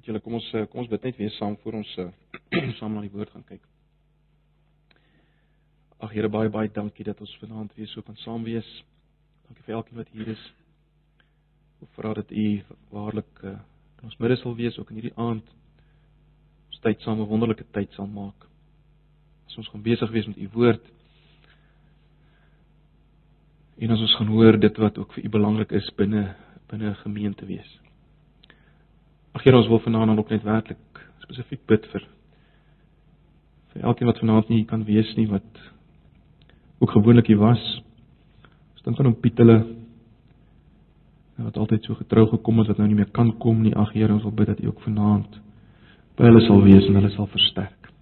Goed julle, kom ons eh, kom ons bid net weer saam voor ons uh, saam na die woord gaan kyk. Ag Here, baie baie dankie dat ons vanaand weer so kan saam wees. Dankie vir elkeen wat hier is. Ek vra dat U waarlik uh, in ons midde sal wees ook in hierdie aand. Ons tyd saam 'n wonderlike tyd sal maak. As ons gaan besig wees met U woord. En as ons gaan hoor dit wat ook vir U belangrik is binne binne 'n gemeente wees. Ag Here, ons wil vanaand ook net werklik spesifiek bid vir vir elkeen wat vanaand nie kan wees nie wat ook gewoonlik hier was. Ons dink aan hom Piet hulle wat altyd so getrou gekom het wat nou nie meer kan kom nie. Ag Here, ons wil bid dat U ook vanaand by hulle sal wees en hulle sal versterk.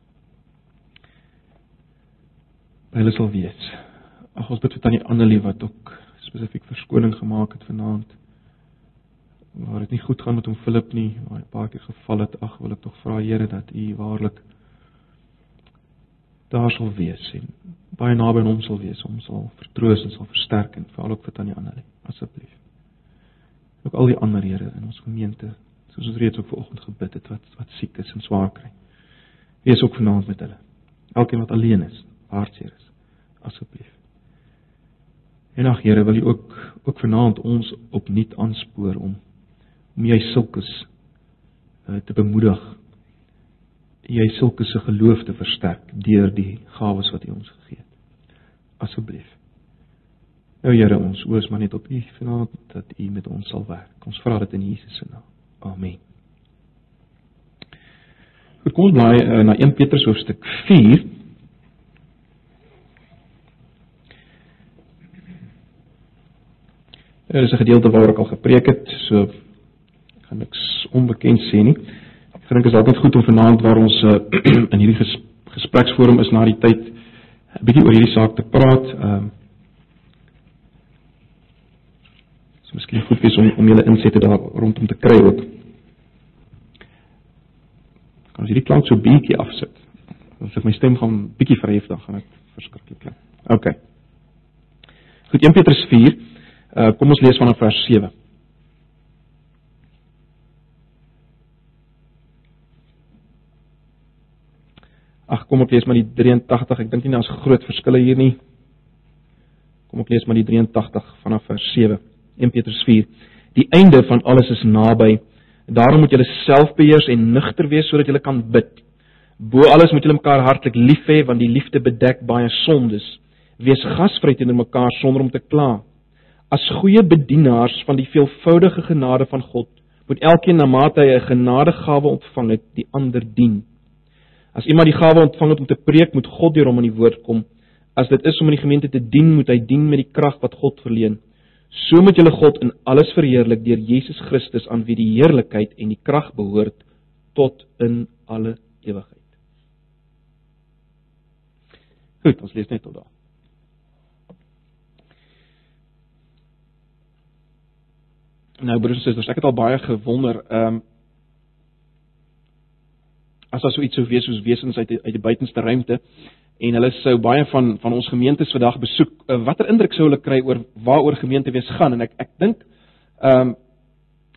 By hulle sal wees. Ag ons bid vir tannie Annelie wat ook spesifiek verskoning gemaak het vanaand waar dit nie goed gaan met hom Philip nie, waar hy 'n paar keer geval het, ag wil ek tog vra Here dat U waarlik daar sal wees en baie naby aan hom sal wees, hom sal vertroos en sal versterk en veral ook vir tannie Annelie, asseblief. Ook al die ander Here in ons gemeente, soos ons reeds ook vanoggend gebid het wat wat siek is en swaar kry. Wees ook vanaand met hulle. Elkeen wat alleen is, hartseer is, asseblief. En ag Here, wil U ook ook vanaand ons opnuut aanspoor om om jy sulkes uh, te bemoedig. Jy sulkes se geloof te versterk deur die gawes wat U ons gegee het. Asseblief. Nou Here, ons oos maar net op U vanaand dat U met ons sal werk. Ons vra dit in Jesus se naam. Amen. Goed, kom ons blaai uh, na 1 Petrus hoofstuk 4. Dit is 'n gedeelte waaroor ek al gepreek het, so gaan niks onbekend sê nie. Ek dink dit is altyd goed om vanaand waar ons uh, in hierdie ges gespreksforum is na die tyd 'n bietjie oor hierdie saak te praat. Ehm uh, So miskien goed wees om om julle insette daar rondom te kry ook. Kan as hierdie klank so bietjie afsit. As ek my stem gaan bietjie verhef dan gaan ek verskriklik klink. OK. Goed 1 Petrus 4. Uh kom ons lees vanaf vers 7. Ag, kom ek lees maar die 83. Ek dink nie daar's groot verskille hier nie. Kom ek lees maar die 83 vanaf vers 7. 1 Petrus 4. Die einde van alles is naby. Daarom moet julle self beheers en nugter wees sodat julle kan bid. Bo alles moet julle mekaar hartlik lief hê want die liefde bedek baie sondes. Wees gasvry teenoor mekaar sonder om te kla. As goeie bedienaars van die veelvoudige genade van God, moet elkeen na mate hy 'n genadegawe ontvang het, die ander dien. As iemand die gawe ontvang het om te preek, moet God deur hom aan die woord kom. As dit is om in die gemeente te dien, moet hy dien met die krag wat God verleen. So moet julle God in alles verheerlik deur Jesus Christus aan wie die heerlikheid en die krag behoort tot in alle ewigheid. Goed, ons lees net tot daar. Nou broers en susters, ek het al baie gewonder, ehm um, as daar so iets sou wees soos wesens uit die, uit die buitenste ruimte en hulle sou baie van van ons gemeentes vandag besoek, uh, watter indruk sou hulle kry oor waaroor gemeente wees gaan en ek ek dink ehm um,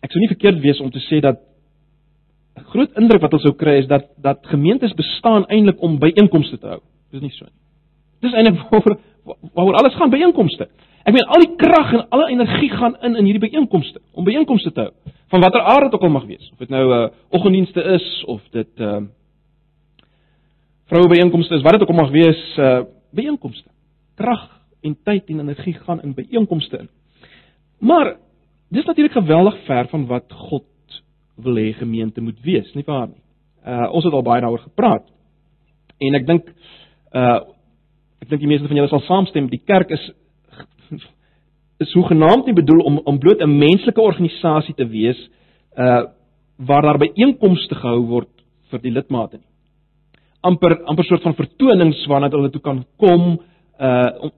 ek sou nie verkeerd wees om te sê dat 'n groot indruk wat hulle sou kry is dat dat gemeentes bestaan eintlik om byeenkomste te hou. Dis nie so nie. Dis eintlik waaroor waaroor alles gaan byeenkomste. Ek meen al die krag en alle energie gaan in in hierdie byeenkomste om byeenkomste te hou van watter aard dit ook al mag wees. Of dit nou 'n uh, oggenddienste is of dit ehm uh, vroue byeenkomste is, wat dit ook al mag wees, uh byeenkomste. Krag en tyd en energie gaan in byeenkomste in. Maar dis natuurlik geweldig ver van wat God wil hê gemeente moet wees, nie waar nie? Uh ons het al baie daaroor gepraat. En ek dink uh ek dink die meeste van julle sal saamstem, die kerk is is hoegenaamd nie bedoel om om bloot 'n menslike organisasie te wees uh waar daar byeenkomste gehou word vir die lidmate nie. amper amper soort van vertonings waarna hulle toe kan kom uh om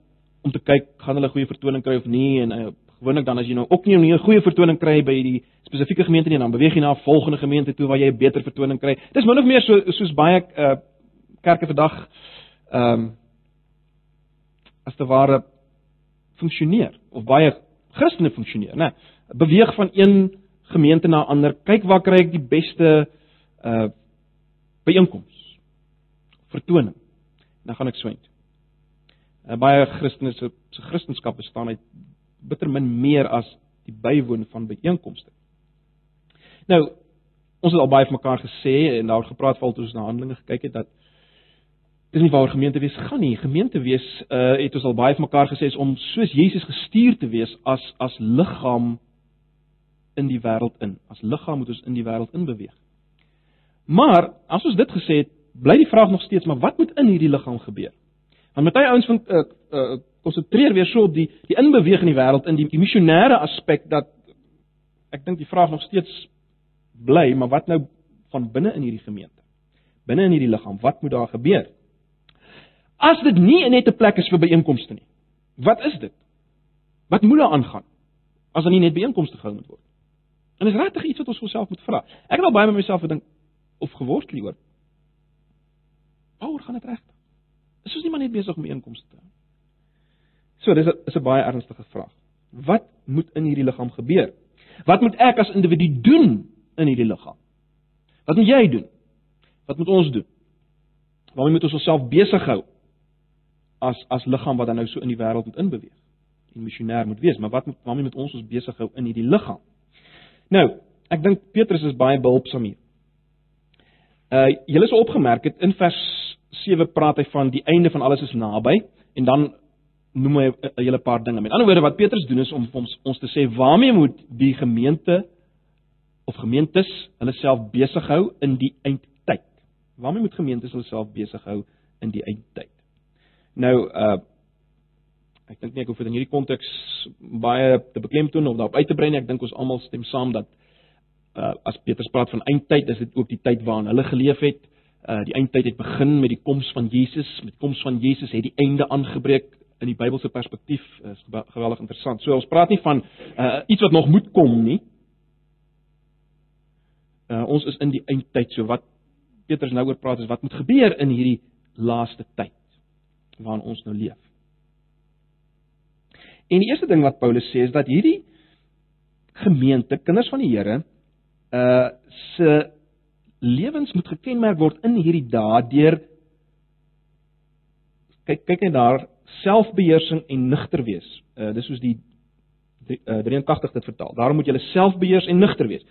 om te kyk gaan hulle goeie vertoning kry of nie en uh, gewoonlik dan as jy nou ook nie 'n goeie vertoning kry by die spesifieke gemeente nie dan beweeg jy na 'n volgende gemeente toe waar jy 'n beter vertoning kry. Dis min of meer so soos baie uh kerke vandag ehm um, as te ware funksioneer of baie Christene funksioneer, né? Beweeg van een gemeente na ander, kyk waar kry ek die beste uh byeenkoms, vertoning. En dan gaan ek swyn. Uh, baie Christene se se Christendom bestaan uit bitter min meer as die bywoon van byeenkomste. Nou, ons het al baie vir mekaar gesê en daar gepraat val toe ons na Handelinge gekyk het dat dis nie waar gemeente wees gaan nie. Gemeente wees uh het ons al baie vir mekaar gesê is om soos Jesus gestuur te wees as as liggaam in die wêreld in. As liggaam moet ons in die wêreld in beweeg. Maar as ons dit gesê het, bly die vraag nog steeds, maar wat moet in hierdie liggaam gebeur? Want baie ouens vind uh uh konsentreer weer so op die die inbeweeg in die wêreld in die, die missionêre aspek dat ek dink die vraag nog steeds bly, maar wat nou van binne in hierdie gemeente? Binne in hierdie liggaam, wat moet daar gebeur? As dit nie net 'n plek is vir byeenkomste nie. Wat is dit? Wat moet daar aangaan? As daar nie net byeenkomste gehou moet word. En dis regtig iets wat ons onsself moet vra. Ek het al baie met myself gedink of geworstel hieroor. Waaroor gaan dit regtig? Is ons nie maar net besig om byeenkomste te hou? So, dis 'n is 'n baie ernstige vraag. Wat moet in hierdie liggaam gebeur? Wat moet ek as individu doen in hierdie liggaam? Wat moet jy doen? Wat moet ons doen? Waarmee moet ons onsself besig hou as as liggaam wat dan nou so in die wêreld moet inbeweeg? En missionêr moet wees, maar wat moet waarmee moet ons ons besig hou in hierdie liggaam? Nou, ek dink Petrus is baie behulpsaam hier. Uh julle sou opgemerk het in vers 7 praat hy van die einde van alles is naby en dan noem hy 'n hele paar dinge. Met ander woorde wat Petrus doen is om ons ons te sê waarmee moet die gemeente of gemeentes hulle self besig hou in die eindtyd. Waarmee moet gemeentes hulle self besig hou in die eindtyd? Nou uh ek dink nie ek hoef dit in hierdie konteks baie te beklemtoon of daarop uit te brei nie. Ek dink ons almal stem saam dat uh as Petrus praat van eindtyd, is dit ook die tyd waarin hulle geleef het. Uh die eindtyd het begin met die koms van Jesus. Met koms van Jesus het die einde aangebreek in die Bybelse perspektief. Is geweldig interessant. So ons praat nie van uh iets wat nog moet kom nie. Uh ons is in die eindtyd. So wat Petrus nou oor praat is wat moet gebeur in hierdie laaste tyd waarin ons nou leef. En die eerste ding wat Paulus sê is dat hierdie gemeente, kinders van die Here, uh se lewens moet gekenmerk word in hierdie dae deur kyk kyk net daar selfbeheersing en nugter wees. Uh dis soos die, die uh, 83 dit vertaal. Daarom moet julle selfbeheers en nugter wees.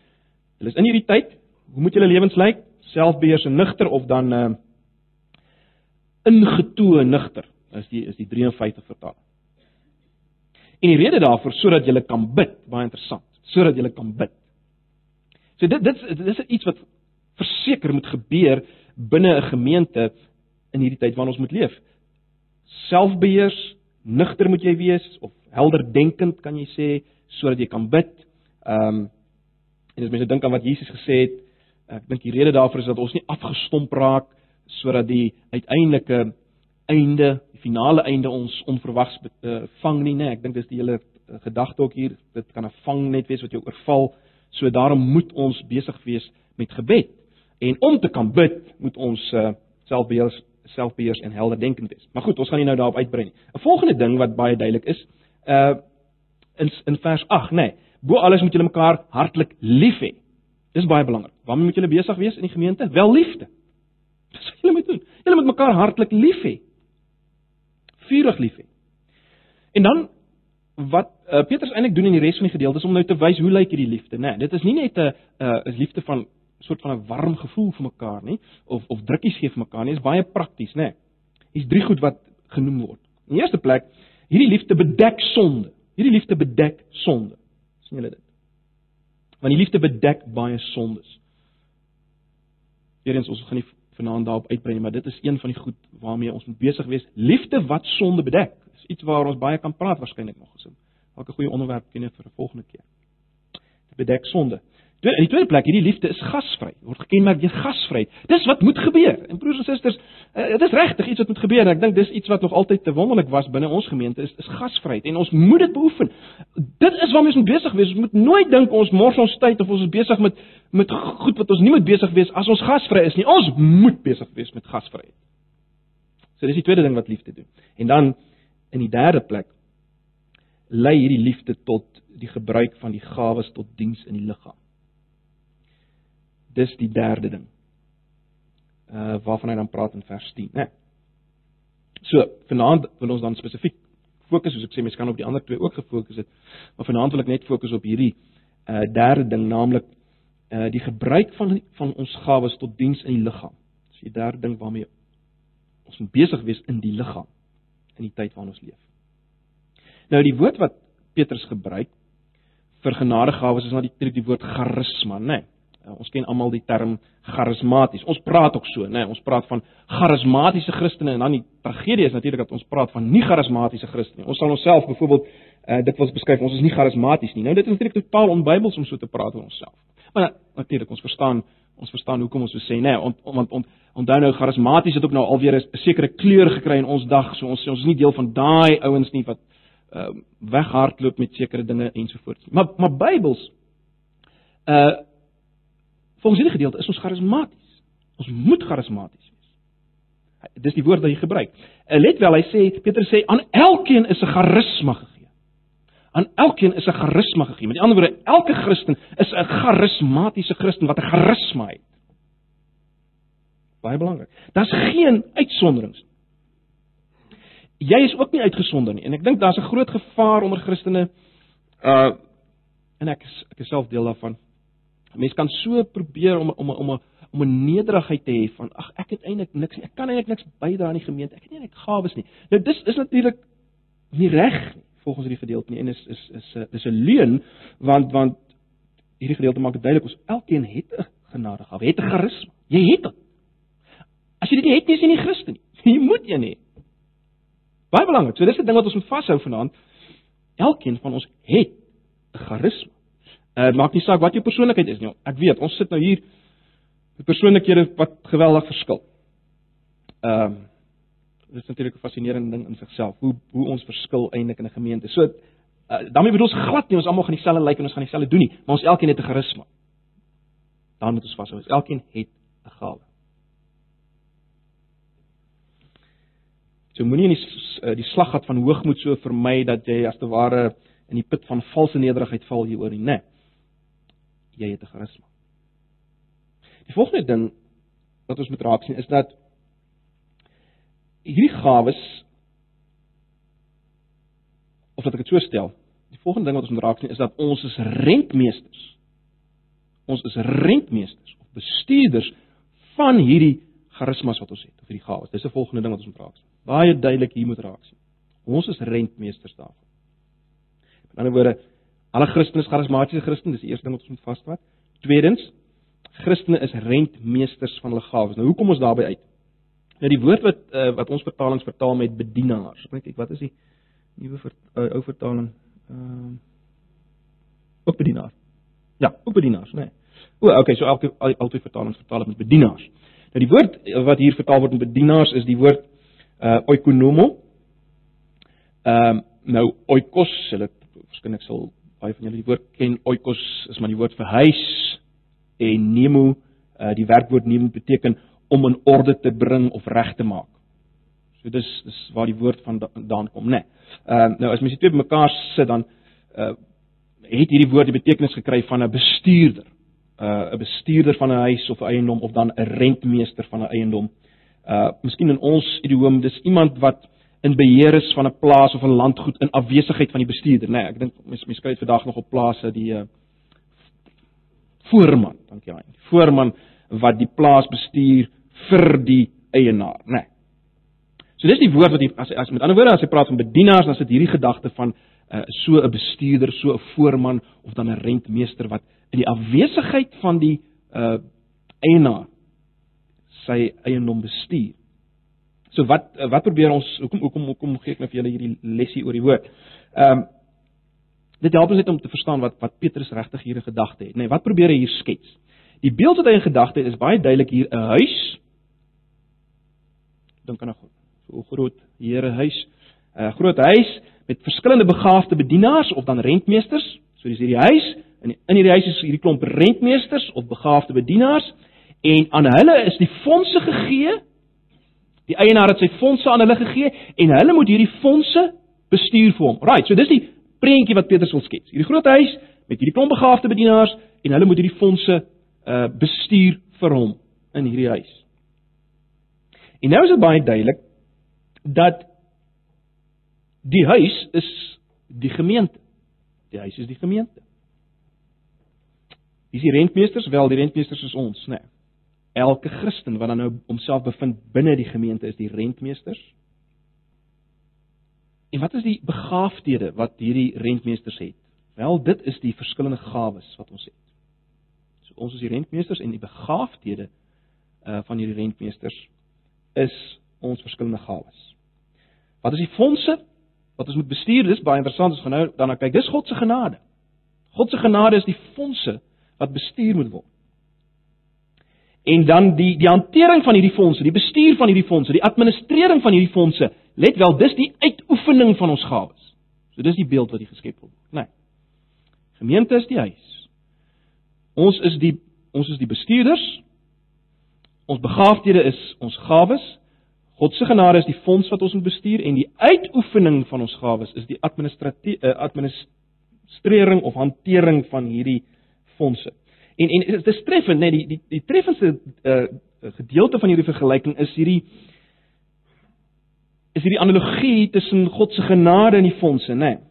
Hulle is in hierdie tyd, hoe moet julle lewens lyk? Selfbeheers en nugter of dan uh ingetoe nugter. Is die is die 53 vertaal. En die rede daarvoor sodat jy kan bid, baie interessant, sodat jy kan bid. So dit dit dit is iets wat verseker moet gebeur binne 'n gemeente in hierdie tyd waarin ons moet leef. Selfbeheers, nugter moet jy wees of helder denkend kan jy sê sodat jy kan bid. Ehm um, en as mense dink aan wat Jesus gesê het, ek dink die rede daarvoor is dat ons nie afgestomp raak sodat die uiteindelike einde, die finale einde ons onverwags uh, vang nie, nee, ek dink dis die hele uh, gedagte ook hier, dit kan 'n vang net wees wat jou oorval. So daarom moet ons besig wees met gebed. En om te kan bid, moet ons uh, selfbeheers selfbeheers en helder denkend wees. Maar goed, ons gaan nie nou daarop uitbrei nie. 'n Volgende ding wat baie duidelik is, uh in in vers 8, nê. Nee, bo alles moet julle mekaar hartlik lief hê. Dis baie belangrik. Waarmee moet julle besig wees in die gemeente? Wel liefde. Dis wat julle moet doen. Julle moet mekaar hartlik lief hê vurig lief hê. En dan wat uh, Petrus eintlik doen in die res van die gedeelte is om nou te wys hoe lyk hierdie liefde, né? Nee, dit is nie net 'n uh, 'n liefde van soort van 'n warm gevoel vir mekaar nie of of drukkies gee vir mekaar nie, is baie prakties, né? Nee. Hier's drie goed wat genoem word. In die eerste plek, hierdie liefde bedek sonde. Hierdie liefde bedek sonde. sien julle dit? Want die liefde bedek baie sondes. Eerens ons gaan nie vanaand daarop uitbrei maar dit is een van die goed waarmee ons moet besig wees. Liefde wat sonde bedek. Dis iets waaroor ons baie kan praat waarskynlik nog gesin. Dalk 'n goeie onderwerp ken vir 'n volgende keer. Dit bedek sonde. In die tweede plek, hierdie liefde is gasvry. Word gekenmerk deur gasvryheid. Dis wat moet gebeur. En broers en susters, uh, dit is regtig iets wat moet gebeur. Ek dink dis iets wat nog altyd te wonderlik was binne ons gemeente is is gasvryheid en ons moet dit beoefen. Dit is waarmee ons moet besig wees. Ons moet nooit dink ons mors ons tyd of ons is besig met met goed wat ons nie moet besig wees as ons gasvry is nie. Ons moet besig wees met gasvryheid. So dis die tweede ding wat liefde doen. En dan in die derde plek lei hierdie liefde tot die gebruik van die gawes tot diens in die liggaam. Dis die derde ding. Uh waarvan hy dan praat in vers 10, né? Nee. So, vanaand wil ons dan spesifiek fokus, soos ek sê, mens kan op die ander twee ook gefokus het, maar vanaand wil ek net fokus op hierdie uh derde ding, naamlik uh die gebruik van van ons gawes tot diens in die liggaam. Dis die derde ding waarmee ons moet besig wees in die liggaam in die tyd waarin ons leef. Nou die woord wat Petrus gebruik vir genadegawes is natuurlik die woord charisma, né? Nee. Ons ken almal die term charismaties. Ons praat ook so, né? Nee. Ons praat van charismatiese Christene en dan die tragedie is natuurlik dat ons praat van nie charismatiese Christene. Ons sal onsself byvoorbeeld uh, dit wil beskryf ons is nie charismaties nie. Nou dit is natuurlik totaal onbybels om so te praat oor onsself. Maar natuurlik ons verstaan ons verstaan hoekom ons so sê, né? Nee, want want ont, onthou nou charismaties het ook nou alweer 'n sekere kleur gekry in ons dag. So ons ons is nie deel van daai ouens nie wat uh weghardloop met sekere dinge ensovoorts. Maar maar Bybels uh volgens hierdie gedeelte is ons charismaties. Ons moet charismaties wees. Dis die woord wat hy gebruik. Uh, let wel, hy sê Petrus sê aan elkeen is 'n charisma gegee. Aan elkeen is 'n charisma gegee. Met ander woorde, elke Christen is 'n charismatiese Christen wat 'n charisma het. Baie belangrik. Daar's geen uitsonderings nie jy is ook nie uitgesonder nie en ek dink daar's 'n groot gevaar onder Christene uh en ek is, ek is self deel daarvan. Mense kan so probeer om om om 'n om 'n nederigheid te hê van ag ek het eintlik niks ek kan eintlik niks bydra aan die gemeente. Ek het nie eintlik gawes nie. Nou dis is natuurlik nie reg nie volgens hierdie gedeelte nie en is is is 'n is 'n leuen want want hierdie gedeelte maak dit duidelik ons elkeen het 'n genadegawe, het 'n charisma. Jy het dit. As jy dit nie het nie, is jy nie Christen nie. Jy moet een hê. Baie belangrik. So dis 'n ding wat ons moet vashou vanaand. Elkeen van ons het 'n charisma. Uh maak nie saak wat jou persoonlikheid is nie. Ek weet, ons sit nou hier met persoonlikhede wat geweldig verskil. Ehm uh, dit is natuurlik 'n fascinerende ding in sigself hoe hoe ons verskil eintlik in 'n gemeente. So uh, daarmee bedoel ons glad nie ons almal gaan dieselfde lyk like en ons gaan dieselfde doen nie, maar ons elkeen het 'n charisma. Dan moet ons vashou. Elkeen het 'n gawe. So moenie in die eh, die slaggat van hoogmoed so vermy dat jy as te ware in die put van valse nederigheid val hieroor nie, né? Jy het 'n charisma. Die volgende ding wat ons moet raak sien is dat hierdie gawes of wat ek dit so stel, die volgende ding wat ons moet raak sien is dat ons is rentmeesters. Ons is rentmeesters of bestuurders van hierdie charismas wat ons het of hierdie gawes. Dis die volgende ding wat ons moet raak sien baie duidelik hier moet raak sien. Ons is rentmeesters daarvan. Met ander woorde, alle Christene is charismatiese Christene, dis die eerste ding wat ons moet vasvat. Tweedens, Christene is rentmeesters van hulle gawes. Nou hoekom ons daarby uit? Nou die woord wat uh, wat ons vertalings vertaal met bedienaars. Ek kyk wat is die nuwe ver, uh, ou vertaling? Ehm uh, ook bedienaar. Ja, ook bedienaars, né? Nee. O, okay, so elke al, al twee vertalings vertaal dit met bedienaars. Nou die woord wat hier vertaal word met bedienaars is die woord uh oikonomo. Ehm um, nou oikos, hulle verskyn ek sal baie van julle die woord ken. Oikos is maar die woord vir huis en nemo, uh die werkwoord nemo beteken om in orde te bring of reg te maak. So dis dis waar die woord vandaan kom, né? Nee. Uh, nou as mens dit twee bymekaar sit dan uh het hierdie woord die betekenis gekry van 'n bestuurder. Uh 'n bestuurder van 'n huis of 'n eiendom of dan 'n rentmeester van 'n eiendom uh miskien in ons idiom dis iemand wat in beheer is van 'n plaas of 'n landgoed in afwesigheid van die bestuurder nê nee, ek dink mense mense kry dit vandag nog op plase die uh voorman dankie aan die voorman wat die plaas bestuur vir die eienaar nê nee. so dis die woord wat jy as as met ander woorde as jy praat van bedienaars dan sit hierdie gedagte van uh so 'n bestuurder so 'n voorman of dan 'n rentmeester wat in die afwesigheid van die uh eienaar sy eiendom bestuur. So wat wat probeer ons hoekom hoekom hoekom gee ek nou vir julle hierdie lesie oor die woord? Ehm um, dit help ons net om te verstaan wat wat Petrus regtig hier in gedagte het. Nee, wat probeer hy hier skets? Die beeld wat hy in gedagte het is baie duidelik hier 'n huis. Dink aan 'n so groot Here huis, 'n groot huis met verskillende begaafde bedienaars of dan rentmeesters. So dis hierdie huis en in hierdie huis is hierdie klomp rentmeesters of begaafde bedienaars en aan hulle is die fondse gegee. Die eienaar het sy fondse aan hulle gegee en hulle moet hierdie fondse bestuur vir hom. Right, so dis die prentjie wat Petrus wil skets. Hierdie groot huis met hierdie klomp begaafde bedienaars en hulle moet hierdie fondse uh bestuur vir hom in hierdie huis. En nou is dit baie duidelik dat die huis is die gemeente. Die huis is die gemeente. Wie is die rentmeesters? Wel, die rentmeesters is ons, né? Nee. Elke Christen wat dan nou homself bevind binne die gemeente is die rentmeesters. En wat is die begaafdhede wat hierdie rentmeesters het? Wel, dit is die verskillende gawes wat ons het. So ons is die rentmeesters en die begaafdhede uh van hierdie rentmeesters is ons verskillende gawes. Wat is die fondse wat ons moet bestuur? Dis baie interessant ons nou daarna kyk. Dis God se genade. God se genade is die fondse wat bestuur moet word. En dan die die hantering van hierdie fondse, die bestuur van hierdie fondse, die administrering van hierdie fondse, let wel, dis die uitoefening van ons gawes. So dis die beeld wat hier geskep word. Nee. Gemeente is die huis. Ons is die ons is die bestuurders. Ons begaafdhede is ons gawes. God se genade is die fonds wat ons moet bestuur en die uitoefening van ons gawes is die administratie uh, administrering of hantering van hierdie fondse. En en dit is treffend, net die die die treffendste uh, gedeelte van hierdie vergelyking is hierdie is hierdie analogie tussen God se genade en die fondse, né? Nee.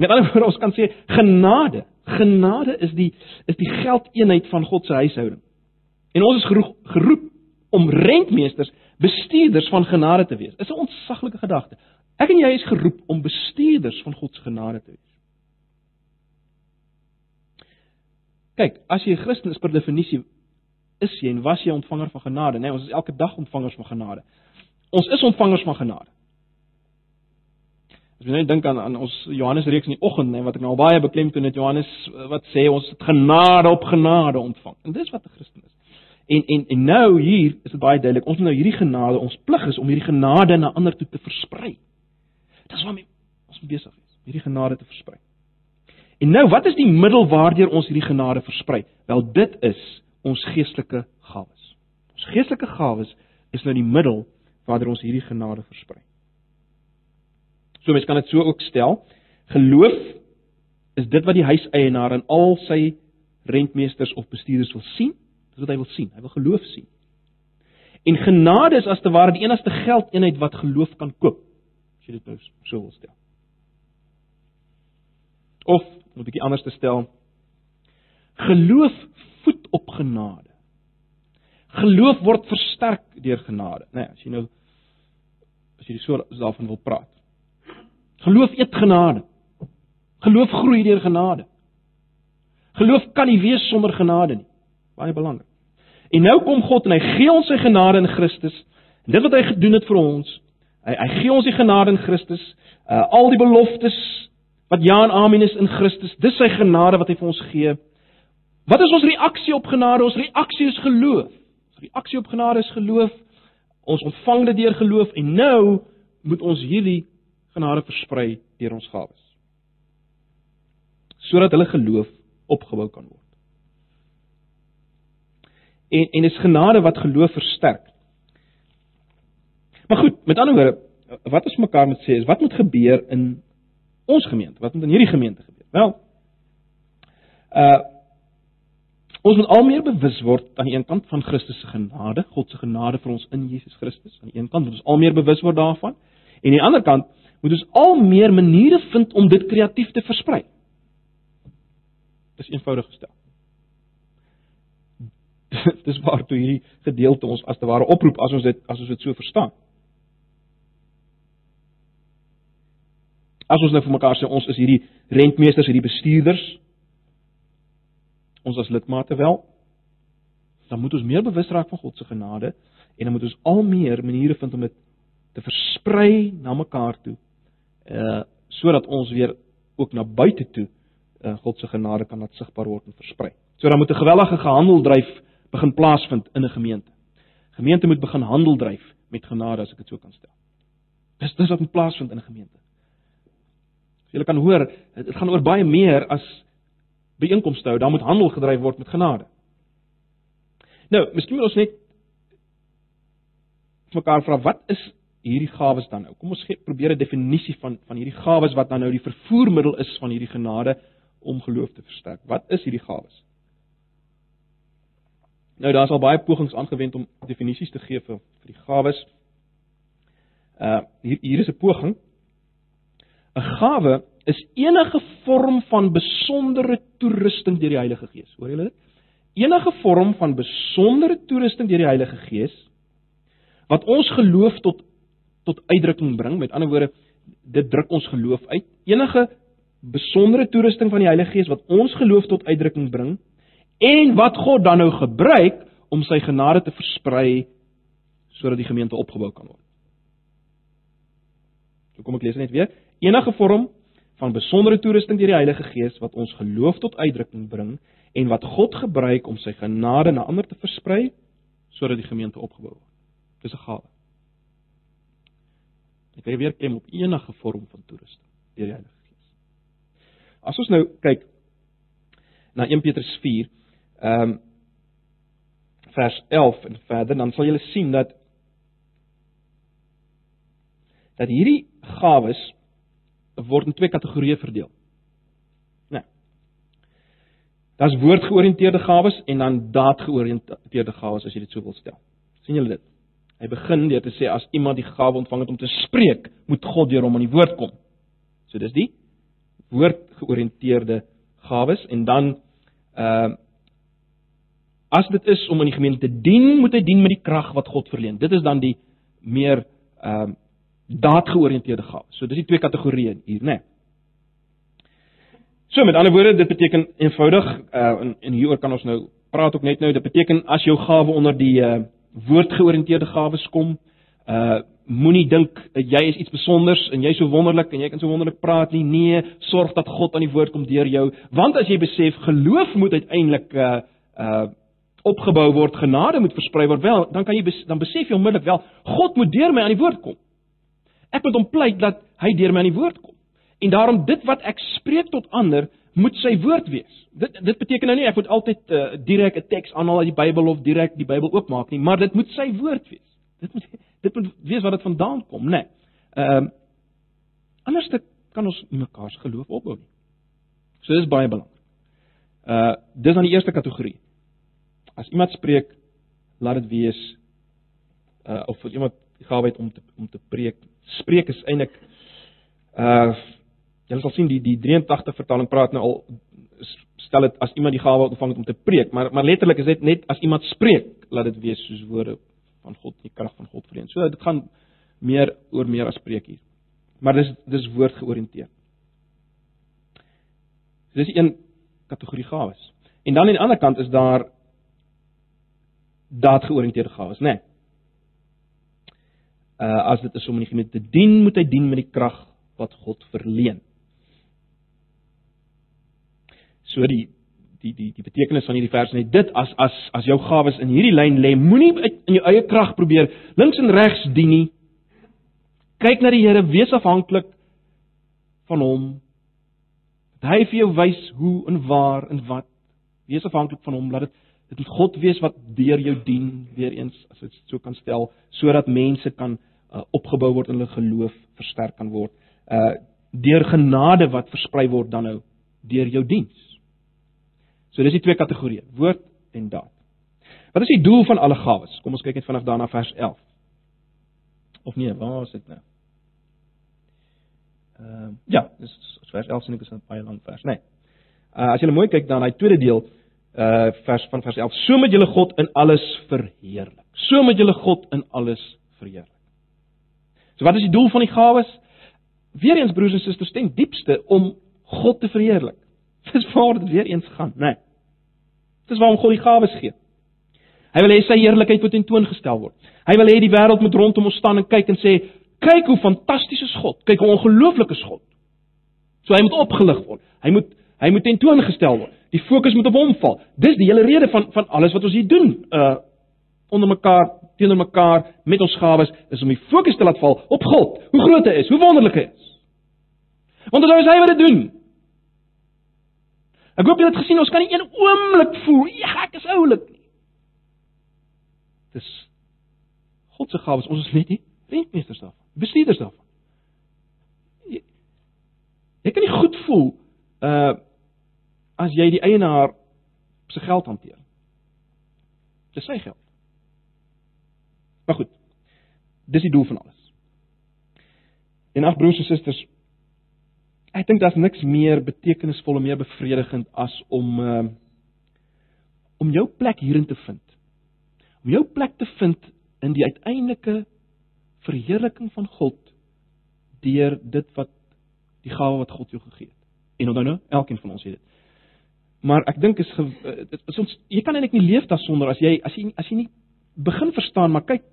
Met ander woorde, ons kan sê genade, genade is die is die geldeenheid van God se huishouding. En ons is geroep, geroep om rentmeesters, bestuurders van genade te wees. Is 'n ontsaglike gedagte. Ek en jy is geroep om bestuurders van God se genade te wees. Kyk, as jy 'n Christen is per definisie is jy en was jy ontvanger van genade, né? Nee, ons is elke dag ontvangers van genade. Ons is ontvangers van genade. As jy net dink aan aan ons Johannes reeks in die oggend, net wat ek nou baie beklemtoon het Johannes wat sê ons het genade op genade ontvang. En dis wat 'n Christen is. En en en nou hier is dit baie duidelik, ons moet nou hierdie genade, ons plig is om hierdie genade na ander toe te versprei. Dis waarmee ons besig is, hierdie genade te versprei. En nou, wat is die middel waardeur ons hierdie genade versprei? Wel, dit is ons geestelike gawes. Ons geestelike gawes is nou die middel waardeur ons hierdie genade versprei. So mens kan dit so ook stel. Geloof is dit wat die huiseienaar in al sy rentmeesters of bestuurders wil sien. Dis wat hy wil sien. Hy wil geloof sien. En genade is as te ware die enigste geldeenheid wat geloof kan koop. As jy dit nou so wil stel. Of om 'n bietjie anders te stel, geloof voed op genade. Geloof word versterk deur genade, né? Nee, as jy nou as jy so daarvan wil praat. Geloof eet genade. Geloof groei deur genade. Geloof kan nie wees sonder genade nie. Baie belangrik. En nou kom God en hy gee ons sy genade in Christus. En dit wat hy gedoen het vir ons, hy hy gee ons die genade in Christus, uh, al die beloftes wat ja en amen is in Christus. Dis sy genade wat hy vir ons gee. Wat is ons reaksie op genade? Ons reaksie is geloof. Ons reaksie op genade is geloof. Ons ontvang dit deur geloof en nou moet ons hierdie genade versprei deur ons gawes. Sodat hulle geloof opgebou kan word. En en dis genade wat geloof versterk. Maar goed, met ander woorde, wat ons mekaar moet sê is wat moet gebeur in ons gemeente? Wat moet in hierdie gemeente gebeur? Wel, uh ons moet al meer bewus word aan die een kant van Christus se genade, God se genade vir ons in Jesus Christus. Aan die een kant moet ons al meer bewus word daarvan. En aan die ander kant moet ons al meer maniere vind om dit kreatief te versprei. Dis eenvoudig gestel. Dis waar toe hierdie gedeelte ons as te ware oproep as ons dit as ons dit so verstaan. As ons nou vir mekaar sê ons is hierdie rentmeesters, hierdie bestuurders, ons as lidmate wel, dan moet ons meer bewus raak van God se genade en dan moet ons al meer maniere vind om dit te versprei na mekaar toe uh sodat ons weer ook na buite toe uh God se genade kan laat sigbaar word en versprei. So dan moet 'n gewellige gehandeldryf begin plaasvind in 'n gemeente. Gemeente moet begin handel dryf met genade as ek dit so kan stel. Dis dis wat moet plaasvind in 'n gemeente. Jy kan hoor, dit gaan oor baie meer as byeenkomste hou, daar moet handel gedryf word met genade. Nou, miskien moet ons net mekaar vra wat is hierdie gawes dan nou? Kom ons gee, probeer 'n definisie van van hierdie gawes wat dan nou die vervoermiddel is van hierdie genade om geloof te versterk. Wat is hierdie gawes? Nou daar's al baie pogings aangewend om definisies te gee vir vir die gawes. Uh hier hier is 'n poging. 'n Gawe is enige vorm van besondere toerusting deur die Heilige Gees. Hoor julle dit? Enige vorm van besondere toerusting deur die Heilige Gees wat ons geloof tot tot uitdrukking bring. Met ander woorde, dit druk ons geloof uit. Enige besondere toerusting van die Heilige Gees wat ons geloof tot uitdrukking bring en wat God dan nou gebruik om sy genade te versprei sodat die gemeente opgebou kan word. So kom ek lees net weer. Enige vorm van besondere toerusting deur die Heilige Gees wat ons geloof tot uitdrukking bring en wat God gebruik om sy genade na ander te versprei sodat die gemeente opgebou word. Dis 'n gawe. Ek wil weer kem op enige vorm van toerusting deur die Heilige Gees. As ons nou kyk na 1 Petrus 4, ehm um, vers 11 en verder, dan sal julle sien dat dat hierdie gawes word in twee kategorieë verdeel. Nee. Daar's woordgeoriënteerde gawes en dan daadgeoriënteerde gawes as jy dit so wil stel. sien julle dit? Hy begin deur te sê as iemand die gawe ontvang het om te spreek, moet God deur hom aan die woord kom. So dis die woordgeoriënteerde gawes en dan ehm uh, as dit is om in die gemeente te dien, moet hy dien met die krag wat God verleen. Dit is dan die meer ehm uh, daadgeoriënteerde gawes. So dis die twee kategorieë hier, né? Nee. So met ander woorde, dit beteken eenvoudig uh en, en hieroor kan ons nou praat ook net nou, dit beteken as jou gawe onder die uh woordgeoriënteerde gawes kom, uh moenie dink jy is iets spesiaals en jy's so wonderlik en jy kan so wonderlik praat nie. Nee, sorg dat God aan die woord kom deur jou, want as jy besef geloof moet uiteindelik uh uh opgebou word, genade moet versprei word, wel, dan kan jy bes, dan besef jy onmiddellik wel God moet deur my aan die woord kom. Ek moet hom pleit dat hy deur my aan die woord kom. En daarom dit wat ek spreek tot ander moet sy woord wees. Dit dit beteken nou nie ek moet altyd uh, direk 'n teks aanhaal uit die Bybel of direk die Bybel oopmaak nie, maar dit moet sy woord wees. Dit moet dit moet wees wat dit vandaan kom, né? Nee. Ehm uh, anders kan ons nie mekaar se geloof opbou nie. So dis baie belangrik. Uh dis dan die eerste kategorie. As iemand spreek, laat dit wees uh of as iemand gawe het om te om te preek, spreek is eintlik uh Julle sal sien die die 83 vertaling praat nou al stel dit as iemand die gawe ontvang het om te preek, maar maar letterlik is dit net as iemand spreek, laat dit wees soos woorde van God, die krag van God verleen. So dit gaan meer oor meer as preek hier. Maar dis dis woord georiënteerd. Dis een kategorie gawes. En dan aan die ander kant is daar daad georiënteerde gawes, né? Nee. Uh as dit is om in die gemeente te dien, moet hy dien met die krag wat God verleen. So die die die die betekenis van hierdie vers net dit as as as jou gawes in hierdie lyn lê, moenie in jou eie krag probeer links en regs dien nie. Kyk na die Here, wees afhanklik van hom. Dat hy vir jou wys hoe en waar en wat. Wees afhanklik van hom, laat dit dit moet God wees wat deur jou dien, weer eens as dit so kan stel, sodat mense kan uh, opgebou word en hulle geloof versterk kan word. Uh deur genade wat versprei word dan nou deur jou diens. So dis die twee kategorieë, woord en daad. Wat is die doel van alle gawes? Kom ons kyk net vinnig daarna vers 11. Of nee, waar is dit nou? Ehm uh, ja, dis vers 11 sien ek is 'n baie lang vers, nê. Nee. Uh as jy mooi kyk dan daai tweede deel uh vers van vers 11. So met julle God in alles verheerlik. So met julle God in alles verheerlik. So wat is die doel van die gawes? Weereens broers en susters, ten diepste om God te verheerlik. Dis waar dit weer eens gaan, né? Nee. Dis waarom God die gawes gee. Hy wil hê sy heerlikheid moet tentoongestel word. Hy wil hê die wêreld moet rondom ons staan en kyk en sê, "Kyk hoe fantasties is God. Kyk hoe ongelooflik is God." So hy moet opgelig word. Hy moet hy moet tentoongestel word. Die fokus moet op hom val. Dis die hele rede van van alles wat ons hier doen. Uh onder mekaar, teenoor mekaar met ons gawes is om die fokus te laat val op God. Hoe groot hy is, hoe wonderlik hy is. Want as hy wat dit doen, Ek hoop julle het gesien ons kan nie een oomblik voel, ja, ek is oulik nie. Dis God se gawes, ons is net nie rentmeesters daarvan, bestuurders daarvan. Jy, jy kan nie goed voel uh as jy die eienaar se geld hanteer. Dis sy geld. Maar goed. Dis die doel van alles. En ag broers en susters, ek dink daar's niks meer betekenisvol en meer bevredigend as om uh, om jou plek hierin te vind. Om jou plek te vind in die uiteindelike verheerliking van God deur dit wat die gawe wat God jou gegee het. En onthou nou, elkeen van ons het dit. Maar ek dink is eh, is ons jy kan eintlik nie leef daarsonder as jy as jy as jy nie begin verstaan maar kyk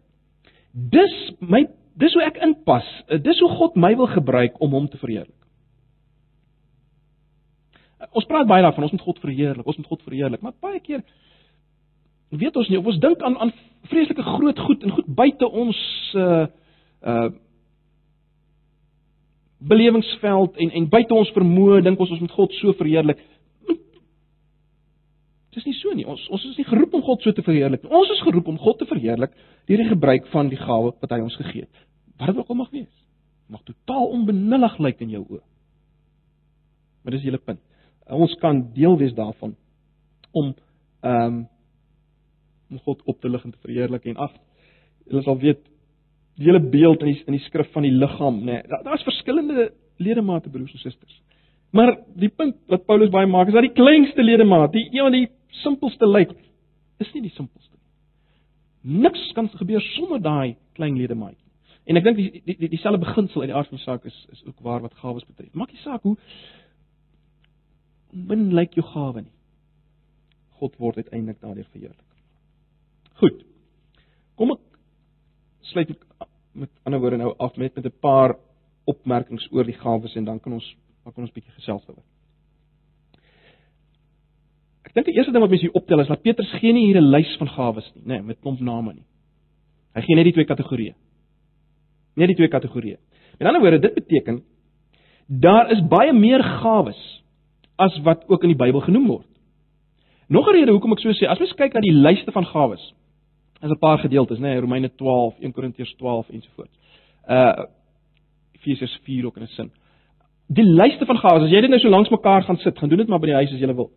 dis my dis hoe ek inpas. Eh, dis hoe God my wil gebruik om hom te verheerlik. Ons praat baie daarvan ons moet God verheerlik, ons moet God verheerlik, maar baie keer weet ons nie of ons dink aan aan vreeslike groot goed en goed buite ons uh uh belewingsveld en en buite ons vermoë dink ons ons moet God so verheerlik. Dis nie so nie. Ons ons is nie geroep om God so te verheerlik nie. Ons is geroep om God te verheerlik deur die gebruik van die gawe wat hy ons gegee het. Wat dit ook al mag wees. Mag totaal onbenullig lyk in jou oë. Maar dis julle punt. Ons kan deel wees daarvan om ehm um, om God op te lig en te verheerlik en af. Julle sal weet die hele beeld in die in die skrif van die liggaam, nê. Nee, Daar's verskillende ledemate broers en susters. Maar die punt wat Paulus baie maak is dat die kleinste ledemaat, die een van die simpelste lyk, is nie die simpelste nie. Niks kan gebeur sonder daai klein ledemaat. En ek dink die die die dieselfde beginsel uit die aard van die saak is is ook waar wat gawes betref. Maak nie saak hoe min lyk jou gawe nie. God word uiteindelik daardeur verheerlik. Goed. Kom ek sluit met ander woorde nou af met met 'n paar opmerkings oor die gawes en dan kan ons dan kan ons bietjie gesels oor. Dink die eerste ding wat mens hier optel is dat Petrus gee nie hier 'n lys van gawes nie, nê, nee, met klomp name nie. Hy gee net die twee kategorieë. Net die twee kategorieë. Met ander woorde, dit beteken daar is baie meer gawes as wat ook in die Bybel genoem word. Nog 'n rede hoekom ek so sê, as mens kyk na die lyste van gawes, is 'n paar gedeeltes, né, nee, Romeine 12, 1 Korintiërs 12 ensovoorts. Uh Efesiërs 4 ook in 'n sin. Die lyste van gawes, as jy dit nou so langs mekaar gaan sit, gaan doen dit maar by die huis as jy wil.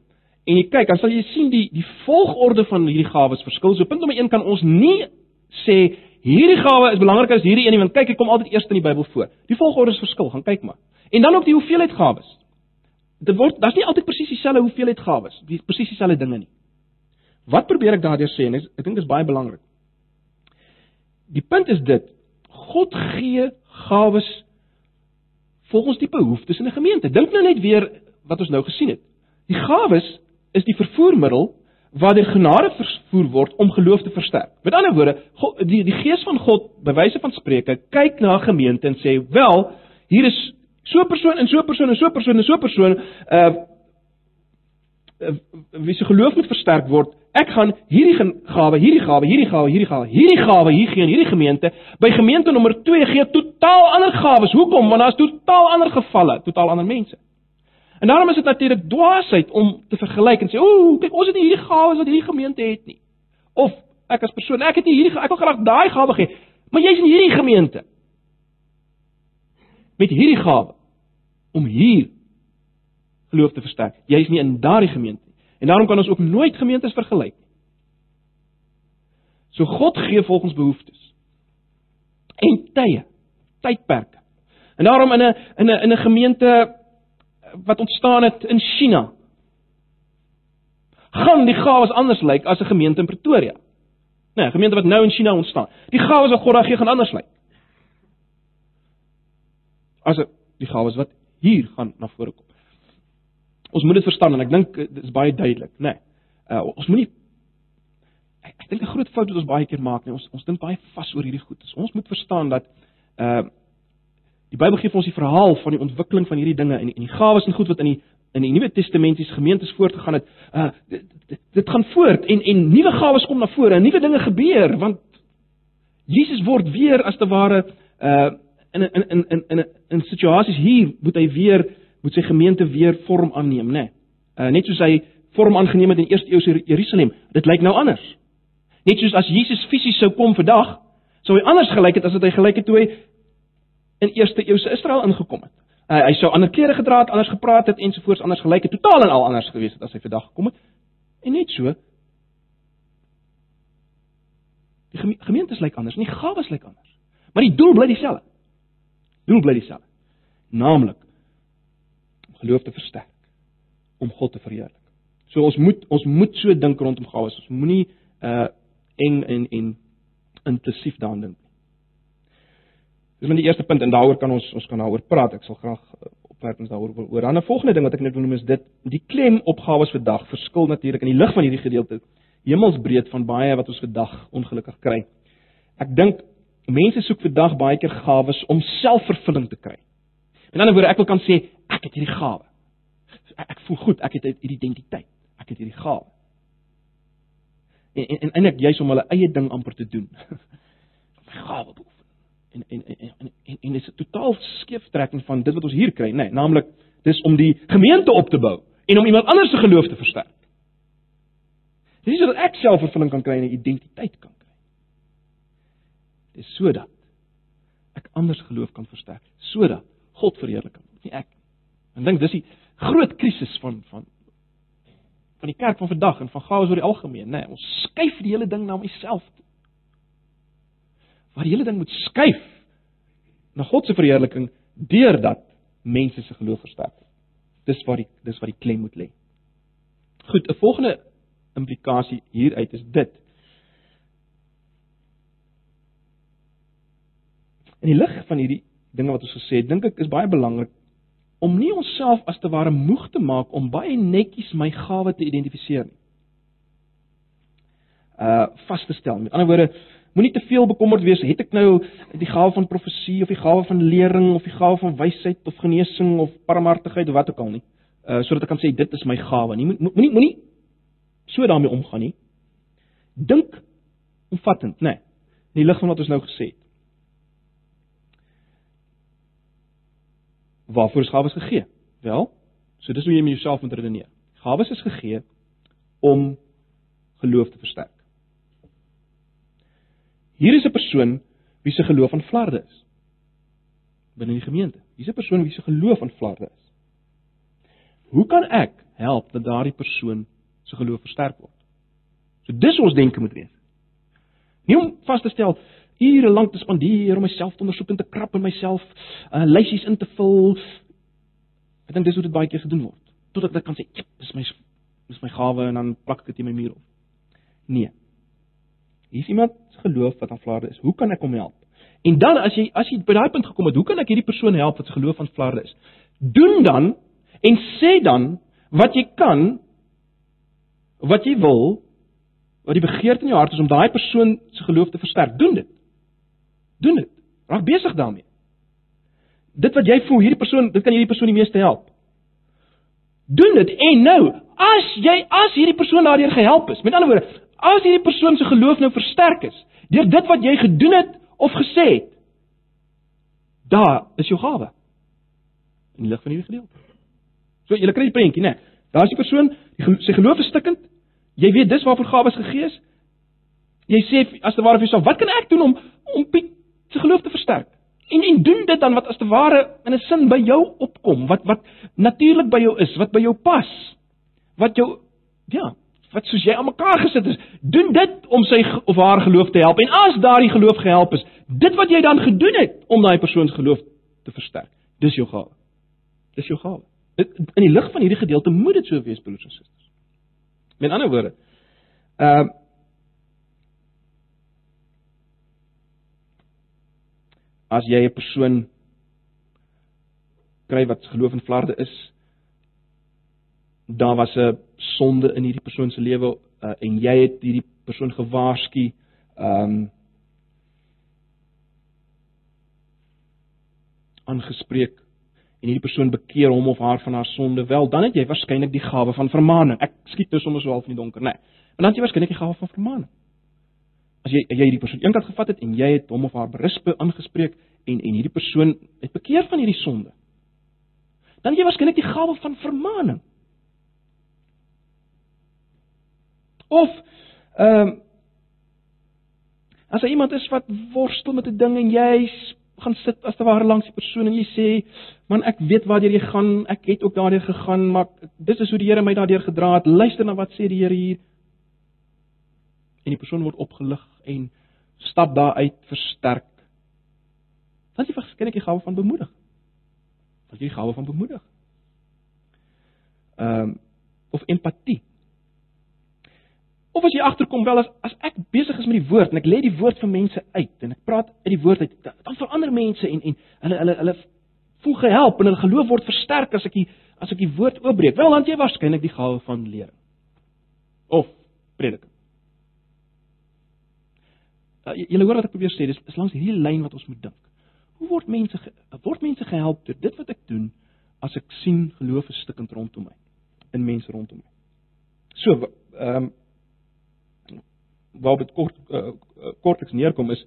En jy kyk, dan sal jy sien die die volgorde van hierdie gawes verskil. So punt nommer 1 kan ons nie sê hierdie gawe is belangriker as hierdie een nie, want kyk, hy kom altyd eers in die Bybel voor. Die volgorde is verskil, gaan kyk maar. En dan ook die hoeveelheid gawes. Dit word daar's nie altyd presies dieselfde hoeveelheid gawes, die presies dieselfde dinge nie. Wat probeer ek daardeur sê en ek, ek dink dit is baie belangrik. Die punt is dit, God gee gawes volgens die behoeftes in 'n gemeente. Dink nou net weer wat ons nou gesien het. Die gawes is die vervoermiddel waardeur genade vervoer word om geloof te versterk. Met ander woorde, God, die die gees van God by wyse van spreuke kyk na 'n gemeente en sê, "Wel, hier is so 'n persoon en so 'n persoon en so 'n persoon en so 'n persoon uh uh, wie se geloof moet versterk word. Ek gaan hierdie gawe, hierdie gawe, hierdie gawe, hierdie gawe, hierdie gawe hier gee in hierdie gemeente. By gemeente nommer 2 gee totaal ander gawes. Hoekom? Want daar's totaal ander gevalle, totaal ander mense. En daarom is dit natuurlik dwaasheid om te vergelyk en sê, "Ooh, kyk, ons het nie hierdie gawes wat hierdie gemeente het nie." Of ek as persoon, ek het nie hierdie ek wil graag daai gawe gee, maar jy's in hierdie gemeente. Met hierdie gawe om hier geloof te versterk. Jy is nie in daardie gemeente nie. En daarom kan ons ook nooit gemeentes vergelyk nie. So God gee volgens behoeftes. En tye, tydperke. En daarom in 'n in 'n in 'n gemeente wat ontstaan het in China gaan die gawes anders lyk as 'n gemeente in Pretoria. Nee, 'n gemeente wat nou in China ontstaan. Die gawes wat God daar gee gaan anders lyk. As die gawes wat hier gaan na vore kom. Ons moet dit verstaan en ek dink eh, dit is baie duidelik, né? Nee, uh, ons moenie ek, ek dink 'n groot fout wat ons baie keer maak, nee, ons ons dink baie vas oor hierdie goed. Ons moet verstaan dat uh die Bybel gee vir ons die verhaal van die ontwikkeling van hierdie dinge en en die gawes en goed wat in die in die Nuwe Testamentiese gemeentes voortgegaan het. Uh dit, dit, dit gaan voort en en nuwe gawes kom na vore en nuwe dinge gebeur want Jesus word weer as te ware uh in in in in in in situasies hier moet hy weer moet sy gemeente weer vorm aanneem, né? Nee. Uh, net soos hy vorm aangeneem het in eerste eeu Jerusalem. Dit lyk nou anders. Net soos as Jesus fisies sou kom vandag, sou hy anders gelyk het as wat hy gelyk het toe hy in eerste eeu se Israel ingekom het. Uh, hy sou ander klere gedra het, anders gepraat het ensovoorts, anders gelyk het, totaal en al anders gewees het as hy vandag gekom het. En net so Die gemeentes lyk anders, nie gawes lyk anders. Maar die doel bly dieselfde. Doel bly dieselfde. Naamlik om geloof te versterk, om God te verheerlik. So ons moet ons moet so dink rondom gawes. Ons moenie uh eng en en intensief daaraan dink nie. Dis die eerste punt en daaroor kan ons ons kan daaroor praat. Ek sal graag uh, opwerpings daaroor wil oor. Dan 'n volgende ding wat ek net wil noem is dit die klem opgawes vir dag verskil natuurlik in die lig van hierdie gedeelte hemelsbreed van baie wat ons vandag ongelukkig kry. Ek dink mense soek vandag baie keer gawes om selfvervulling te kry. In ander woorde, ek wil kan sê ek het hierdie gawe. Ek, voel goed, ek het hierdie identiteit. Ek het hierdie gawe. En en en ek juis om hulle eie ding amper te doen. My gawe beoefen. En en en en en, en dis 'n totaal skeeftrekking van dit wat ons hier kry, nê, nee, naamlik dis om die gemeente op te bou en om iemand anders se geloof te versterk. Dis nie sodat ek selfvervulling kan kry en 'n identiteit kan kry. Dis sodat ek anders geloof kan versterk, sodat God verheerlik kan word, nie ek. En dink dis die groot krisis van van van die kerk van vandag en van gawe oor die algemeen, nê. Nee, ons skuif die hele ding na myself toe. Maar die hele ding moet skuif na God se verheerliking deurdat mense se geloof versterk word. Dis waar die dis waar die klem moet lê. Goed, 'n volgende implikasie hieruit is dit. In die lig van hierdie dinge wat ons gesê het, dink ek is baie belangrik om nie onsself as te ware moeg te maak om baie netjies my gawe te identifiseer nie. Uh vas te stel. Met ander woorde, moenie te veel bekommerd wees, het ek nou die gawe van profesie of die gawe van lering of die gawe van wysheid of genesing of barmhartigheid of wat ook al nie. Uh sodat ek kan sê dit is my gawe. Nie moenie moenie so daarmee omgaan nie. Dink omvattend, né? Nee, in die lig van wat ons nou gesê het. Waarvoor is gawes gegee? Wel, so dis hoe jy met jouself moet redeneer. Gawes is gegee om geloof te versterk. Hier is 'n persoon wie se geloof aan flarde is binne die gemeente. Hier's 'n persoon wie se geloof aan flarde is. Hoe kan ek help dat daardie persoon se geloof versterk word. So dis ons denke moet wees. Nie om vas te stel ure lank te spandeer om myself te ondersoek en te krap in myself, uh lysies in te vul. Ek dink dis hoe dit baie keer gedoen word. Totdat ek kan sê, "Ja, dis my dis my gawe" en dan plak ek dit in my muur op. Nee. Hier is iemand se geloof wat aan flarde is. Hoe kan ek hom help? En dan as jy as jy by daai punt gekom het, hoe kan ek hierdie persoon help wat se geloof aan flarde is? Doen dan en sê dan wat jy kan wat jy wil, wat die begeerte in jou hart is om daai persoon se geloof te versterk, doen dit. Doen dit. Raak besig daarmee. Dit wat jy voel, hierdie persoon, dit kan hierdie persoon die meeste help. Doen dit en nou, as jy as hierdie persoon daardeur gehelp is, met ander woorde, as hierdie persoon se geloof nou versterk is deur dit wat jy gedoen het of gesê het, daar is jou gawe. In lig van hierdie gedeelte. So, jy kry die prentjie, né? Nee. Daar is die persoon, die sy geloof is stikkend, Jy weet dis waarvoor gawes gegee is. Jy sê as te ware vir jouself, wat kan ek doen om om Piet se geloof te versterk? En en doen dit dan wat as te ware in 'n sin by jou opkom, wat wat natuurlik by jou is, wat by jou pas. Wat jou ja, wat soos jy aan mekaar gesit is, doen dit om sy of haar geloof te help. En as daardie geloof gehelp is, dit wat jy dan gedoen het om daai persoon se geloof te versterk, dis jou gawe. Dis jou gawe. In die lig van hierdie gedeelte moet dit so wees, broers en susters. Met ander woorde, ehm uh, as jy 'n persoon kry wat geloof in flarde is, daar was 'n sonde in hierdie persoon se lewe uh, en jy het hierdie persoon gewaarsku, ehm um, aangespreek en hierdie persoon bekeer hom of haar van haar sonde, wel dan het jy waarskynlik die gawe van vermaaning. Ek skiet nou sommer so half in die donker, né? Nee. Maar dan het jy waarskynlik die gawe van vermaaning. As jy jy hierdie persoon eendag gevat het en jy het hom of haar berispe aangespreek en en hierdie persoon het bekeer van hierdie sonde. Dan het jy waarskynlik die gawe van vermaaning. Of ehm um, as daar iemand is wat worstel met 'n ding en jy gaan sit as te ware langs die persoon en jy sê, "Man, ek weet waartoe jy gaan. Ek het ook daardeur gegaan, maar dis is hoe die Here my daardeur gedra het. Luister na wat sê die Here hier." En die persoon word opgelig en stap daar uit, versterk. Dan jy verskyn ek die gawe van bemoedig. Wat jy die gawe van bemoedig. Ehm um, of empatie. Of as jy agterkom wel as as ek besig is met die woord en ek lê die woord vir mense uit en ek praat uit die woord uit, dan verander mense en en hulle hulle hulle voel gehelp en hulle geloof word versterk as ek die as ek die woord oopbreek. Wel dan jy waarskynlik die gawe van lering of prediking. Uh, Julle hoor wat ek probeer sê, dis is langs hierdie lyn wat ons moet dink. Hoe word mense word mense gehelp deur dit wat ek doen as ek sien geloof is stikkend rondom my in mense rondom my. So, ehm um, waarop dit kort uh, kortliks neerkom is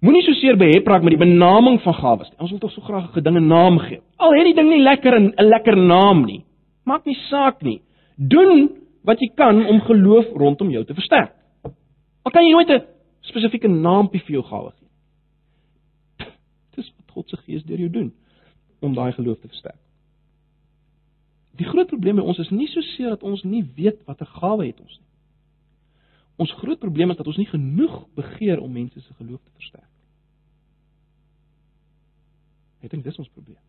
moenie so seer behep raak met die benaming van gawes nie. Ons wil tog so graag 'n gedinge naam gee. Al het die ding nie lekker 'n lekker naam nie. Maak nie saak nie. Doen wat jy kan om geloof rondom jou te versterk. Al kan jy nooit 'n spesifieke naampie vir jou gawe gee. Dis wat God se Gees deur jou doen om daai geloof te versterk. Die groot probleem by ons is nie so seer dat ons nie weet watter gawe het ons nie. Ons groot probleem is dat ons nie genoeg begeer om mense se geloof te versterk nie. Ek dink dis ons probleem.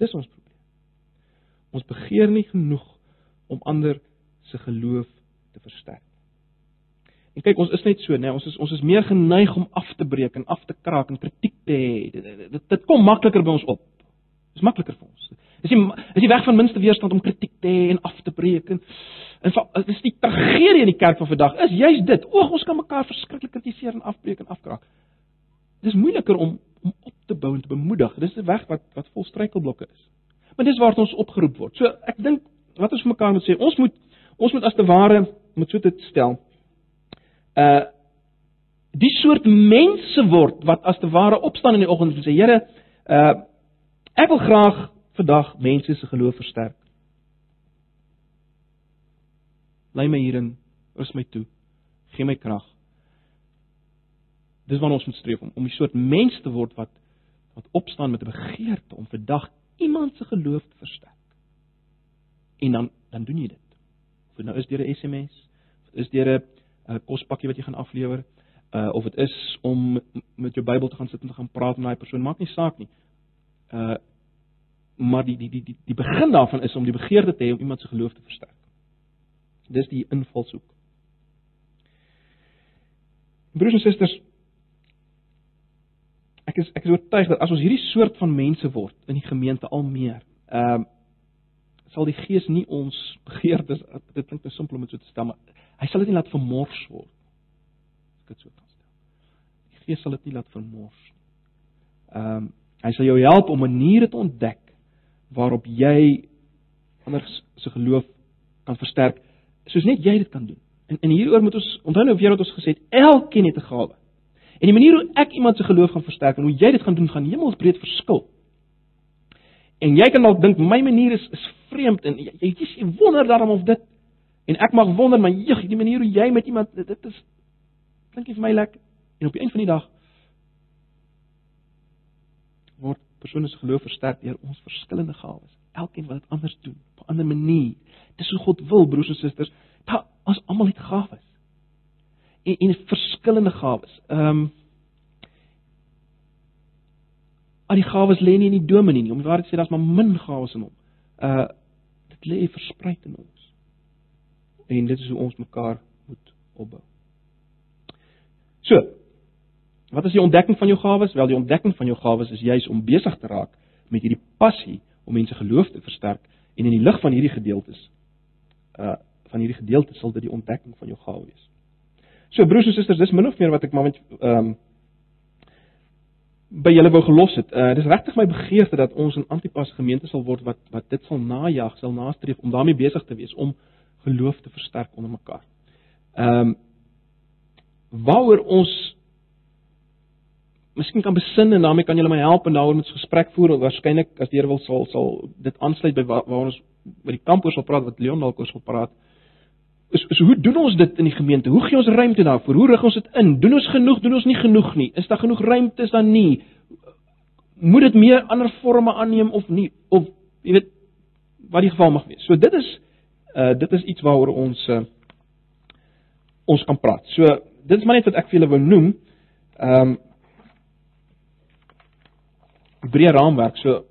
Dis ons probleem. Ons begeer nie genoeg om ander se geloof te versterk. En kyk, ons is net so, né? Ons is ons is meer geneig om af te breek en af te kraak en kritiek te hê. Dit, dit, dit kom makliker by ons op. Dis makliker vir ons. Is die is die weg van minste weerstand om kritiek te hê en af te breek en en dis die tragedie in die kerk van vandag. Is juist dit. O, ons kan mekaar verskriklik kritiseer en afbreek en afkraak. Dis moeiliker om om op te bou en te bemoedig. Dis 'n weg wat wat vol struikelblokke is. Maar dis waar ons opgeroep word. So ek dink wat ons vir mekaar moet sê, ons moet ons moet as te ware moet so dit stel. Uh die soort mense word wat as te ware opstaan in die oggend en sê Here, uh ek wil graag vandag mense se geloof versterk. Lei my hierin, rus my toe. Gee my krag. Dis wat ons moet streef om om 'n soort mens te word wat wat opstaan met 'n begeerte om vandag iemand se geloof te versterk. En dan dan doen jy dit. Of nou is deur 'n SMS, of is deur 'n kospakkie wat jy gaan aflewer, uh of dit is om met jou Bybel te gaan sit en te gaan praat met daai persoon, maak nie saak nie. Uh maar die die die die die begin daarvan is om die begeerte te hê om iemand se geloof te versterk. Dis die invalshoek. Broers en susters, ek is ek is oortuig dat as ons hierdie soort van mense word in die gemeente al meer, ehm uh, sal die Gees nie ons begeertes dit klink te simpel om dit so te stel, maar hy sal dit nie laat vermors word. Ek dit so kan stel. Die Gees sal dit nie laat vermors nie. Ehm um, hy sal jou help om maniere te ontdek waarop jy ander se geloof kan versterk soos net jy dit kan doen. En en hieroor moet ons onthou nou weer wat ons gesê het, elkeen het 'n gawe. En die manier hoe ek iemand se geloof gaan versterk en hoe jy dit gaan doen gaan hemelsbreed verskil. En jy kan dalk dink my manier is is vreemd en jy jy, jy wonder daarom of dit en ek mag wonder maar jeg, die manier hoe jy met iemand dit, is klink vir my lekker. En op die einde van die dag word persone se geloof versterk deur ons verskillende gawes. Elkeen wat dit anders doen, op 'n ander manier. Dis hoe God wil, broers en susters. Dat ons almal het gawes. En en verskillende gawes. Ehm um, al die gawes lê nie in die dominee nie. Om waar dit sê daar's maar min gawes in hom. Uh dit lê versprei in ons. En dit is hoe ons mekaar moet opbou. So, Wat is die ontdekking van jou gawes? Wel, die ontdekking van jou gawes is juis om besig te raak met hierdie passie om mense geloof te versterk en in die lig van hierdie gedeeltes uh van hierdie gedeeltes sal dit die ontdekking van jou gawe wees. So broers en susters, dis min of meer wat ek maar met ehm um, by julle wou gelos het. Uh dis regtig my begeerte dat ons 'n antipas gemeente sal word wat wat dit sal najag, sal nastreef om daarmee besig te wees om geloof te versterk onder mekaar. Ehm um, waaroor ons miskien kan besin en daarmee kan julle my help en daaroor met 'n gesprek voer. Waarskynlik as die Here wil sal sal dit aansluit by waar, waar ons by die kamp oor sal praat wat Leon dalk oor sal praat. Is, is hoe doen ons dit in die gemeente? Hoe gee ons ruimte daarvoor? Hoe rig ons dit in? Doen ons genoeg? Doen ons nie genoeg nie? Is daar genoeg ruimte? Is daar nie? Moet dit meer ander forme aanneem of nie? Of jy weet wat die geval mag wees. So dit is uh dit is iets waaroor ons uh ons kan praat. So dit is maar net wat ek vir julle wou noem. Ehm um, breë raamwerk. So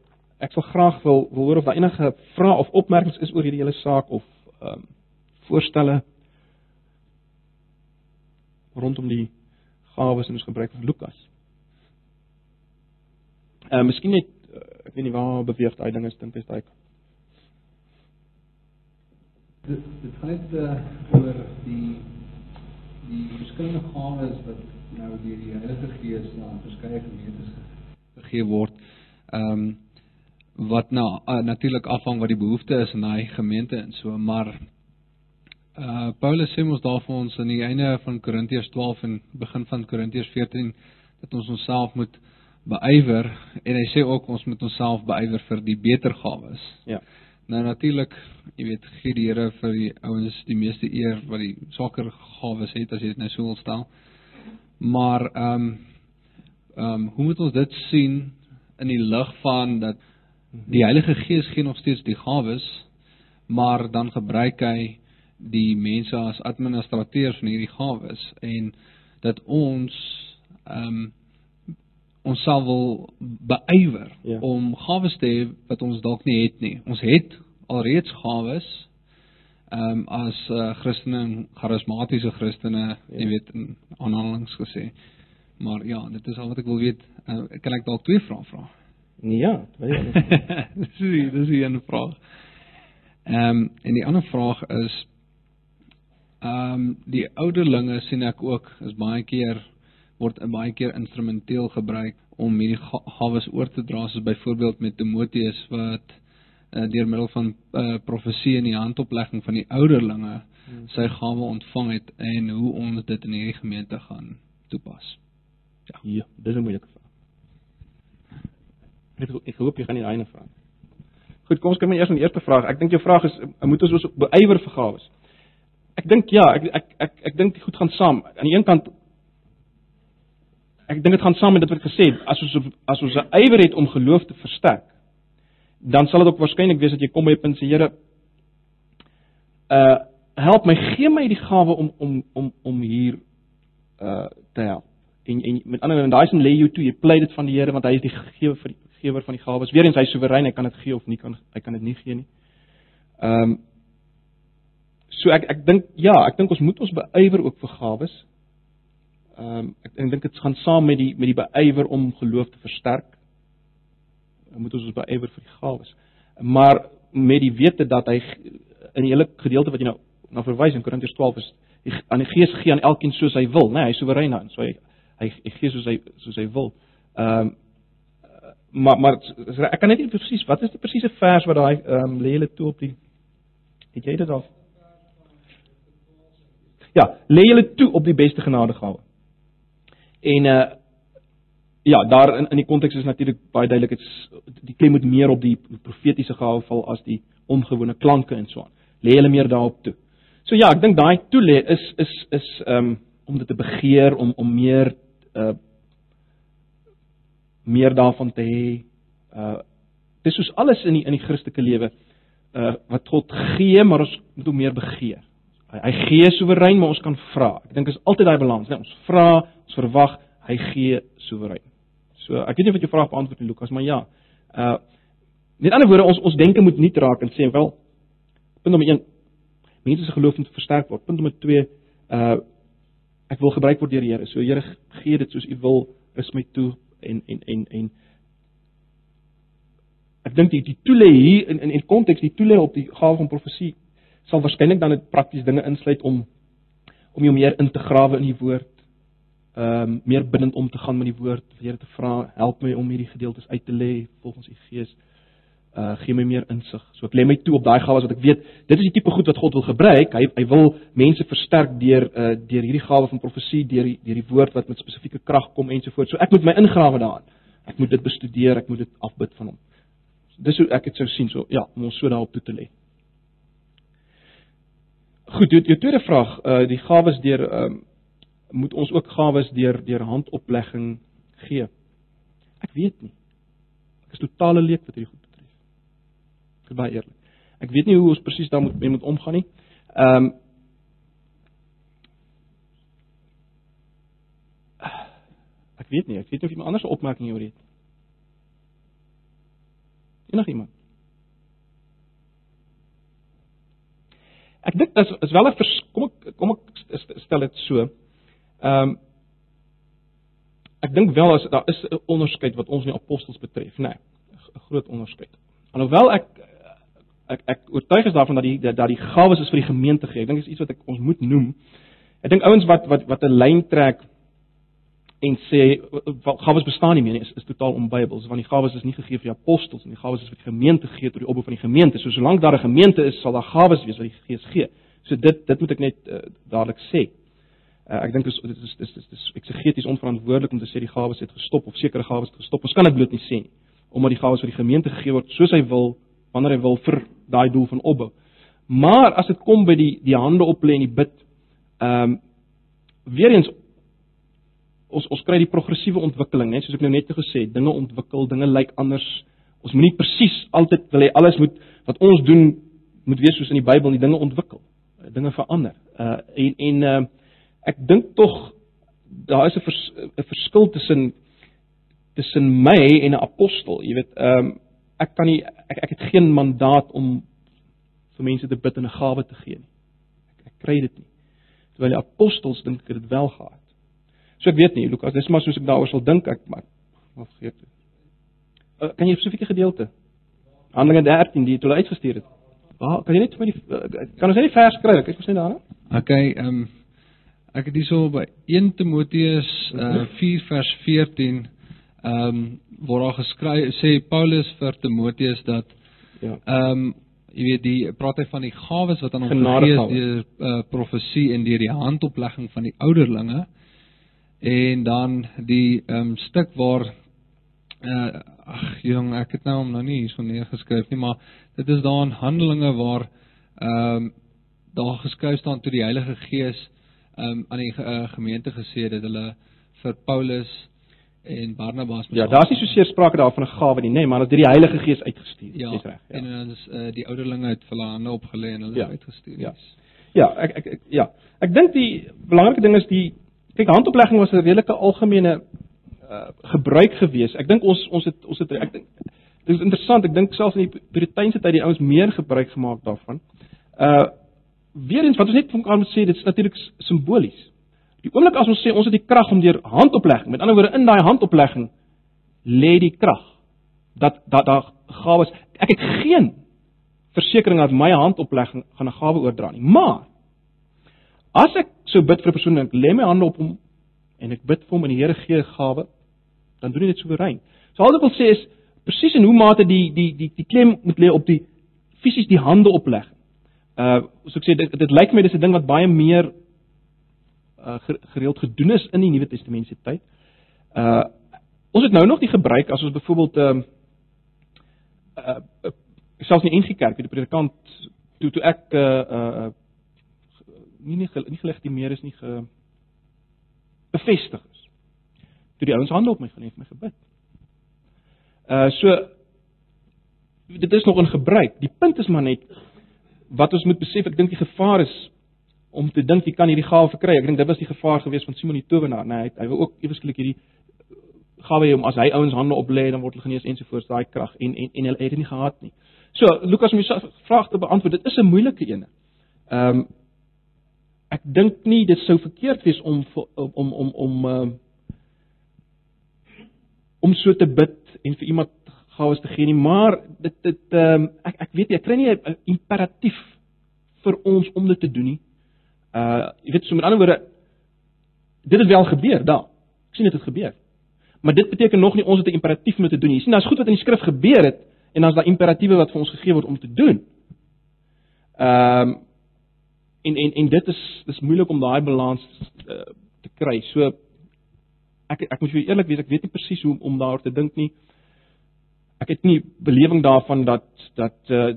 ek sal graag wil hoor of daar enige vrae of opmerkings is oor hierdie hele saak of ehm um, voorstelle rondom die gawes en ons gebruik van Lukas. Uh miskien net uh, ek weet nie waar beweeg daai ding is dink jy's daai Dit dit gaan net uh, oor die die verskillende gawes wat nou deur die Heilige Gees aan verskeie gemeentes gegee word. Ehm um, wat nou uh, natuurlik afhang wat die behoefte is in daai gemeente en so, maar uh Paulus sê ons daar vir ons aan die einde van Korintiërs 12 en begin van Korintiërs 14 dat ons onsself moet beywer en hy sê ook ons moet onsself beywer vir die beter gawes. Ja. Nou natuurlik, jy weet, gee die Here vir die ouens die meeste eer wat die swakker gawes het as jy dit nou so wil stel. Maar ehm um, ehm um, hoe moet ons dit sien in die lig van dat die Heilige Gees gee nog steeds die gawes, maar dan gebruik hy die mense as administrateurs van hierdie gawes en dat ons ehm um, ons sal wil beywer ja. om gawes te hê wat ons dalk nie het nie. Ons het alreeds gawes ehm um, as uh, Christene en charismatiese Christene, ja. jy weet in aanhalings gesê. Maar ja, dit is al wat ek wil weet. Uh, kan ek dalk twee vrae vra? Nee, ja, twee. dis die, dis die een vraag. Ehm um, en die ander vraag is ehm um, die ouderlinge sien ek ook is baie keer word baie keer instrumenteel gebruik om hierdie gawes oor te dra soos byvoorbeeld met Timoteus wat uh, deur middel van uh, profesie en die handoplegging van die ouderlinge hmm. sy gawe ontvang het en hoe ons dit in hierdie gemeente gaan toepas. Ja, dis 'n moeilike vraag. Ek ek hoop jy gaan nie daai ene vra nie. Goed, kom ons kyk maar eers aan die eerste vraag. Ek dink jou vraag is moet ons ons beywer vir gawes? Ek dink ja, ek ek ek ek, ek dink dit goed gaan saam. Aan die een kant ek dink dit gaan saam met dit wat gesê het. As ons as ons 'n ywer het om geloof te versterk, dan sal dit ook waarskynlik wees dat jy kom by punt sê Here, uh help my, gee my die gawe om om om om hier uh te help. En en met ander woorde, daai is 'n lay you toe. Jy pleit dit van die Here want hy is die gewer vir die gewer van die gawes. Weerens hy soewerein, hy kan dit gee of nie kan hy kan dit nie gee nie. Ehm um, So ek ek dink ja, ek dink ons moet ons beywer ook vir gawes. Ehm um, ek, ek dink dit gaan saam met die met die beywer om geloof te versterk. Dan moet ons ons beywer vir die gawes. Maar met die wete dat hy in die hele gedeelte wat jy nou na verwys in Korintiërs 12 is die, aan die Gees gee aan elkeen soos hy wil, né? Nee, hy is soewerein daarin. So hy hy, hy gee soos hy soos hy wil. Ehm um, maar maar ek kan net nie presies wat is die presiese vers wat daai ehm um, lê hulle toe op die het jy dit al Ja, lê julle toe op die beste genadegawe. En uh ja, daar in in die konteks is natuurlik baie duidelik dit die klem moet meer op die profetiese gawe val as die ongewone klanke en so aan. Lê hulle meer daarop toe. So ja, ek dink daai toelê is is is um om dit te begeer om om meer uh meer daarvan te hê. Uh dis soos alles in die in die Christelike lewe uh wat God gee, maar ons moet hom meer begeer. Hy, hy gee soewerein, maar ons kan vra. Ek dink is altyd daai balans, né? Ons vra, ons verwag, hy gee soewerein. So ek weet nie of jy vraag beantwoord in Lukas, maar ja. Uh met ander woorde, ons ons denke moet nie raak en sê wel punt nommer 1 mense se geloof moet versterk word. Punt nommer 2 uh ek wil gebruik word deur die Here. So Here gee dit soos U wil, is my toe en en en en ek dink die die toelê hier in in in konteks die toelê op die gawe van profesie sal waarskynlik dan dit prakties dinge insluit om om jou meer in te grawe in die woord. Ehm um, meer bindend om te gaan met die woord, Here te vra, help my om hierdie gedeeltes uit te lê volgens u Gees. Uh gee my meer insig. So ek lê my toe op daai gawes wat ek weet, dit is die tipe goed wat God wil gebruik. Hy hy wil mense versterk deur uh deur hierdie gawe van profesie, deur deur die woord wat met spesifieke krag kom ensovoorts. So ek moet my ingrawe daarin. Ek moet dit bestudeer, ek moet dit afbid van hom. Dis hoe ek dit sou sien. So ja, om ons so daarop toe te lê. Goed, jou, jou tweede vraag, uh die gawes deur ehm um, moet ons ook gawes deur deur handoplegging gee? Ek weet nie. Ek is totale leek wat hierdie goed is baie eerlik. Ek weet nie hoe ons presies daar moet moet omgaan nie. Ehm um, Ek weet nie, ek weet nie of iemand anders 'n opmerking hieroor het. Enigiemand? Ek dink dis is wel 'n kom ek kom ek stel dit so. Ehm um, ek dink wel as daar is 'n onderskeid wat ons in die apostels betref, nê. Nee, 'n groot onderskeid. Alhoewel ek ek ek oortuig is daarvan dat die dat die gawes is vir die gemeente gee. Ek dink dis iets wat ek ons moet noem. Ek dink ouens wat wat wat 'n lyn trek en sê gawes bestaan nie meer nie is, is totaal onbybels want die gawes is nie gegee vir die apostels nie. Die gawes is vir die gemeente gegee tot die opbou van die gemeente. So solank daar 'n gemeente is sal daar gawes wees wat die Gees gee. So dit dit moet ek net uh, dadelik sê. Uh, ek dink dit is dit is dit is, is eksegeties onverantwoordelik om te sê die gawes het gestop of sekere gawes het gestop. Ons kan dit bloot nie sê nie omdat die gawes vir die gemeente gegee word soos hy wil wanneer hy wil vir daai doel van opbou maar as dit kom by die die hande oplê en die bid ehm um, weer eens ons ons kry die progressiewe ontwikkeling, net soos ek nou net gesê het, dinge ontwikkel, dinge lyk anders. Ons moenie presies altyd wil hê alles moet wat ons doen moet wees soos in die Bybel, die dinge ontwikkel. Dinge verander. Uh en en uh ek dink tog daar is 'n vers, verskil tussen tussen my en 'n apostel, jy weet, ehm um, ek kan nie ek ek het geen mandaat om vir mense te bid en 'n gawe te gee nie. Ek, ek kry dit nie. Terwyl die apostels dink ek dit wel gehad. So ek weet nie, Lukas, dis maar soos ek daaroor sal dink ek maar wat vergeet het. Uh, kan jy 'n spesifieke gedeelte? Handelinge 13 die jy hulle uitgestuur het. Waar kan jy net vir my die uh, kan ons net die vers kry? Kyk ons net daarna. Okay, ehm um, ek het hierso by 1 Timoteus uh, 4 vers 14 ehm um, waar daar geskryf sê Paulus vir Timoteus dat ja. ehm um, jy weet die praat hy van die gawes wat aan hom gegee is deur uh, profesie en deur die handoplegging van die ouderlinge en dan die ehm um, stuk waar uh, ag jong ek het nou hom nou nie hierso neergeskryf nie maar dit is daar in Handelinge waar ehm um, daar geskryf staan toe die Heilige Gees ehm um, aan die uh, gemeente gesê dat hulle vir Paulus en Barnabas Ja, daar's nie so seer sprake daarvan 'n gawe nie, nê, nee, maar dat deur die Heilige Gees uitgestuur ja, is reg. Ja, en dan is uh, die ouderlinge uit hulle hande opgelê en hulle ja, uitgestuur. Ja. Ja, ek ek, ek ja. Ek dink die belangrike ding is die Kyk, handoplegging was 'n redelike algemene uh, gebruik gewees. Ek dink ons ons het ons het ek dink dit is interessant. Ek dink selfs in die Puriteinse tyd die ouens meer gebruik gemaak daarvan. Uh weer eens wat ons net van kan sê, dit is natuurlik simbolies. Die oomblik as ons sê ons het die krag om deur handoplegging, met ander woorde in daai handoplegging lê die krag dat dat daar gawes ek het geen versekering dat my handoplegging gaan 'n gawe oordra nie. Maar As ek sou bid vir 'n persoon en ek lê my hande op hom en ek bid vir hom en die Here gee 'n gawe, dan doen hy dit soewerein. So al wat ek wil sê is presies in hoe mate die die die die klem moet lê op die fisies die hande opleg. Uh soos ek sê dit dit lyk my dis 'n ding wat baie meer uh gereeld gedoen is in die Nuwe Testamentiese tyd. Uh ons het nou nog die gebruik as ons byvoorbeeld ehm uh, uh selfs in die NG Kerk, die predikant toe toe ek uh uh nie nie, nie gelegitimeer is nie ge bevestig is. Toe die ouens hande op my gelê het, my gebid. Uh so dit is nog in gebruik. Die punt is maar net wat ons moet besef, ek dink die gevaar is om te dink jy kan hierdie gawe verkry. Ek dink dit was die gevaar geweest van Simon die towenaar, nee, hy hy wou ook ewesklik hierdie gawe hê om as hy ouens hande op lê dan word hulle genees ensovoorts daai krag en en en hulle het dit nie gehad nie. So Lukas om jou vraag te beantwoord, dit is 'n moeilike een. Ehm um, ek dink nie dit sou verkeerd wees om om om om uh, om so te bid en vir iemand gawes te gee nie, maar dit dit um, ek ek weet nie, ek kry nie 'n imperatief vir ons om dit te doen nie. Uh jy weet so met ander woorde dit het wel gebeur daar. Ek sien dit het gebeur. Maar dit beteken nog nie ons het 'n imperatief om te doen nie. Jy sien, daar's goed wat in die skrif gebeur het en dan's daar imperatiewe wat vir ons gegee word om te doen. Ehm um, en en en dit is dis moeilik om daai balans uh, te kry. So ek ek moet vir eerlik wees, ek weet nie presies hoe om daaroor te dink nie. Ek het nie belewing daarvan dat dat uh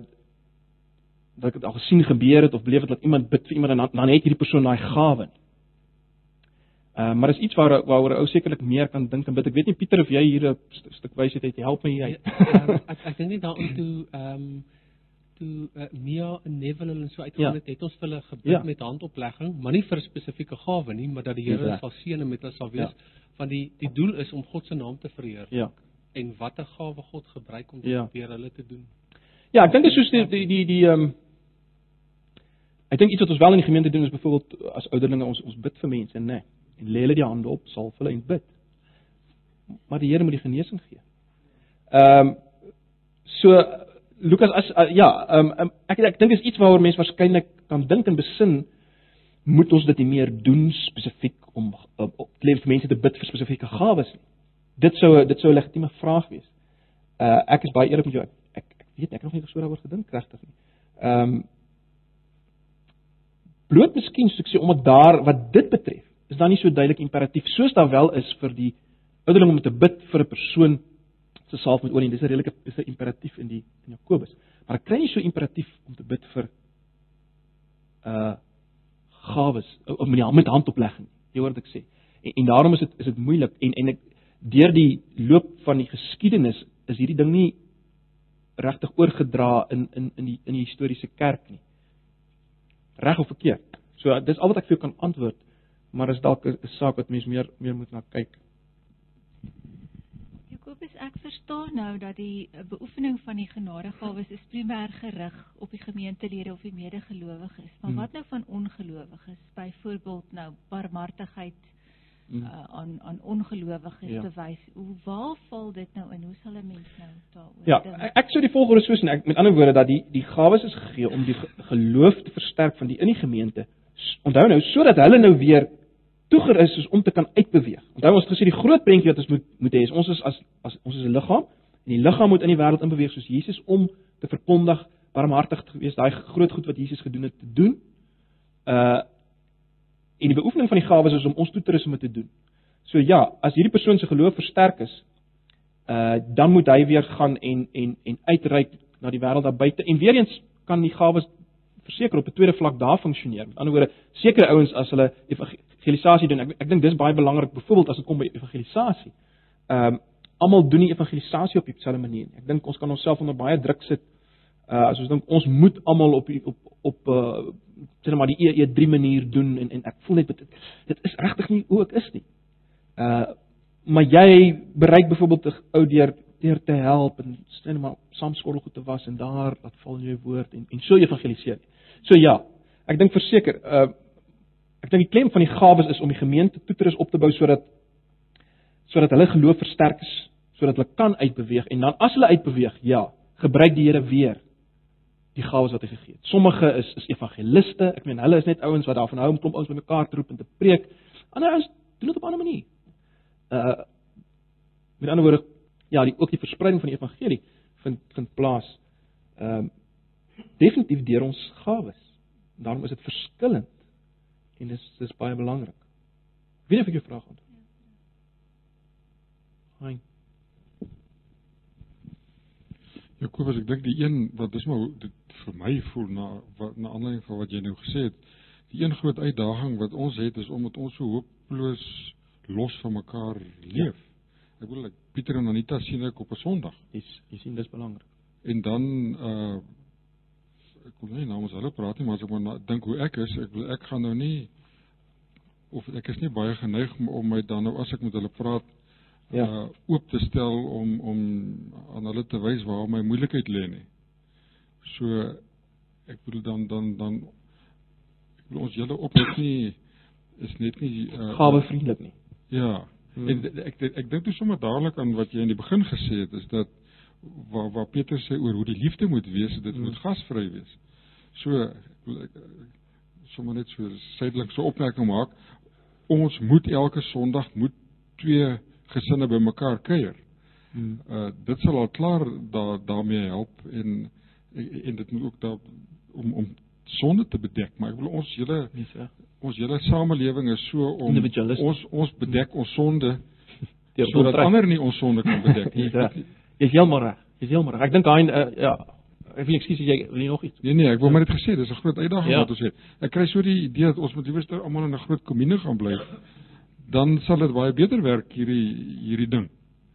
dat dit al gesien gebeur het of beleef het dat iemand bid vir iemand en dan, dan het hierdie persoon daai gawe. Uh maar is iets waar waaroor ou sekerlik meer kan dink en bid. Ek weet nie Pieter of jy hier 'n st stuk wysheid het. Help my hier. Ja, uh, ek ek dink nie daaroor toe ehm um, toe uh, Mia en Neville hulle so uitgegaan Ja. het, het ons vir hulle gebid Ja. met handoplegging, maar nie vir 'n spesifieke gawe nie, maar dat die Here reg. sal seën en met hulle sal wees. Ja. Want die die doel is om God se naam te vereer Ja. en watter gawe God gebruik om dit Ja. deur hulle te doen. Ja, ek dink dit is soos die die die die ehm um, Ek dink iets wat ons wel in die gemeente doen is byvoorbeeld as ouderlinge ons ons bid vir mense, nê. Nee, en lê hulle die hande op, salf hulle en bid. Maar die Here moet die genesing gee. Ehm um, so Lukas as uh, ja, ehm um, ek ek dink dis iets waaroor mense waarskynlik kan dink en besin moet ons dit nie meer doen spesifiek om op, klem vir mense te bid vir spesifieke gawes nie. Dit sou dit sou 'n legitieme vraag wees. Uh ek is baie eerlik met jou. Ek ek, ek weet ek het nog nie so daaroor gedink regtig nie. Ehm um, bloot miskien soos ek sê omdat daar wat dit betref, is daar nie so duidelik imperatief soos daar wel is vir die ouderling om te bid vir 'n persoon se salf met olie. Dis 'n redelike dis 'n imperatief in die in Jakobus. Maar ek kry nie so imperatief om te bid vir uh gawes of met die hand met handoplegging. Jy hoor wat ek sê. En, en daarom is dit is dit moeilik en en ek deur die loop van die geskiedenis is hierdie ding nie regtig oorgedra in in in die in die historiese kerk nie. Reg of verkeerd. So dis al wat ek vir jou kan antwoord, maar is dalk 'n saak wat mens meer meer moet na kyk. Jakobus, ek verstaan nou dat die beoefening van die genadegawes is primêr gerig op die gemeentelede of die medegelowiges. Maar Hmm. wat nou van ongelowiges? Byvoorbeeld nou barmhartigheid Hmm. uh, aan aan ongelowiges Ja. bewys. Hoe waar val dit nou in? Hoe sal 'n mens nou daaroor Ja, dink? ek, ek sou die volgende so sien. Ek met ander woorde dat die die gawes is gegee om die ge- geloof te versterk van die in die gemeente. Onthou nou sodat hulle nou weer toegerus is om te kan uitbeweeg. Onthou ons het gesê die groot prentjie wat ons moet moet hê is ons is as as ons is 'n liggaam en die liggaam moet in die wêreld inbeweeg soos Jesus om te verkondig, barmhartig te wees, daai groot goed wat Jesus gedoen het te doen. Uh en die beoefening van die gawes is om ons toe te rus om dit te doen. So ja, as hierdie persoon se geloof versterk is, uh dan moet hy weer gaan en en en uitreik na die wêreld daar buite. En weer eens kan die gawes verseker op 'n tweede vlak daar funksioneer. Met ander woorde, sekere ouens as hulle evangelisasie doen, ek ek dink dis baie belangrik byvoorbeeld as dit kom by evangelisasie. Ehm um, almal doen nie evangelisasie op dieselfde manier nie. Ek dink ons kan onsself onder baie druk sit uh as ons dink ons moet almal op op op uh sê net maar die E3 manier doen en en ek voel net dit dit is regtig nie hoe ek is nie. Uh maar jy bereik byvoorbeeld 'n ou deur deur te help en sê net maar saam skottelgoed te was en daar laat val in jou woord en en so evangeliseer. So ja, ek dink verseker uh ek dink die klem van die gawes is om die gemeente toe te rus op te bou sodat sodat hulle geloof versterk is, sodat hulle kan uitbeweeg en dan as hulle uitbeweeg, ja, gebruik die Here weer die gawes wat hy gegee het. Sommige is is evangeliste. Ek meen hulle is net ouens wat daarvan hou om klomp ouens bymekaar te roep en te preek. Ander ouens doen dit op 'n ander manier. Uh met ander woorde, ja, die ook die verspreiding van die evangelie vind vind plaas. Ehm um, definitief deur ons gawes. Daarom is dit verskillend en dis dis baie belangrik. Nie of ek jou vraag antwoord. Hein. Jakobus, ek dink die een wat dis maar dit vir my voel na wat na aanleiding van wat jy nou gesê het, die een groot uitdaging wat ons het is omdat ons so hopeloos los van mekaar leef. Ja. Ek bedoel ek Pieter en Anita sien ek op 'n Sondag Dis jy sien dis belangrik. en dan uh ek wil nie namens hulle praat nie, maar as ek maar dink hoe ek is, ek wil ek gaan nou nie of ek is nie baie geneig om- om my dan nou as ek met hulle praat Ja. uh oop te stel om om aan hulle te wys waar my moeilikheid lê nie. So ek bedoel dan dan dan bedoel ons hele opnet nie is net nie uh Gawe vriendelik nie. Ja. Hmm. En ek ek, ek dink toe sommer dadelik aan wat jy in die begin gesê het is dat waar waar Peter sê oor hoe die liefde moet wees, dit Hmm. moet gasvry wees. So ek wil ek, ek sommer net so suidelik so opmerking maak. Ons moet elke Sondag moet twee gesinne bymekaar kuier. Hmm. Uh dit sal al klaar daar daarmee help en en dit moet ook daar om om sonde te bedek, maar ek wil ons hele Dis reg. ons hele samelewing is so om ons ons bedek ons sonde sodat ander nie ons sonde kan bedek nie. Dis reg. Jy's heeltemal reg. Jy's heeltemal reg. Ek dink hy uh, ja, ek wil ekskuus as jy wil nog iets. Nee nee, ek wil maar net gesê dis 'n groot uitdaging Ja. wat ons het. Ek kry so die idee dat ons moet liewer almal in 'n groot kommunie gaan bly. Dan sal dit baie beter werk hierdie hierdie ding.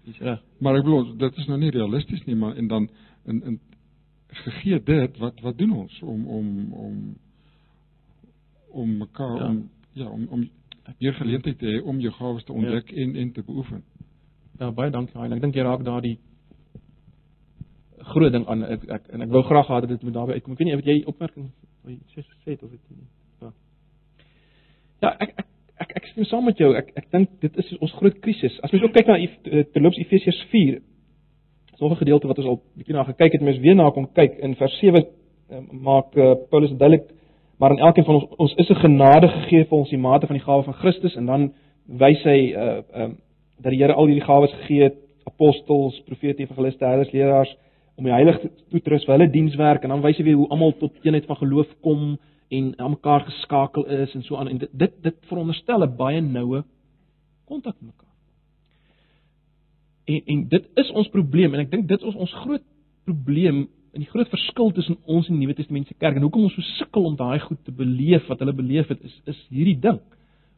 Dis reg. Maar ek bedoel dit is nou nie realisties nie, maar en dan in in gegee dit wat wat doen ons om om om om mekaar Ja. ja. om ja om om meer geleentheid te hê om jou gawes te ontdek ja. en en te beoefen. Ja, baie dankie. Hein. Ek dink jy raak daardie groot ding aan ek, ek en ek wou graag gehad het dit moet daarby uitkom. Ek weet nie of jy opmerking wat jy sê het of dit nie. Ja. Ja, ek ek ek ek stem saam met jou. Ek ek dink dit is ons groot krisis. As mens ook kyk na Ef- terloops Efesiërs 4, is nog 'n gedeelte wat ons al bietjie na gekyk het, mens weer na kom kyk in vers 7 uh, maak uh, Paulus duidelik maar aan elkeen van ons ons is 'n genade gegee vir ons die mate van die gawe van Christus en dan wys hy uh um dat die Here al hierdie gawes gegee het apostels, profete, evangeliste, herders, leraars om die heilige toe te rus vir hulle dienswerk en dan wys hy weer hoe almal tot eenheid van geloof kom en aan mekaar geskakel is en so aan en dit dit, dit veronderstel 'n baie noue kontak met mekaar. En en dit is ons probleem en ek dink dit is ons groot probleem en die groot verskil tussen ons en die Nuwe Testamentiese kerk en hoekom ons so sukkel om daai goed te beleef wat hulle beleef het is is hierdie ding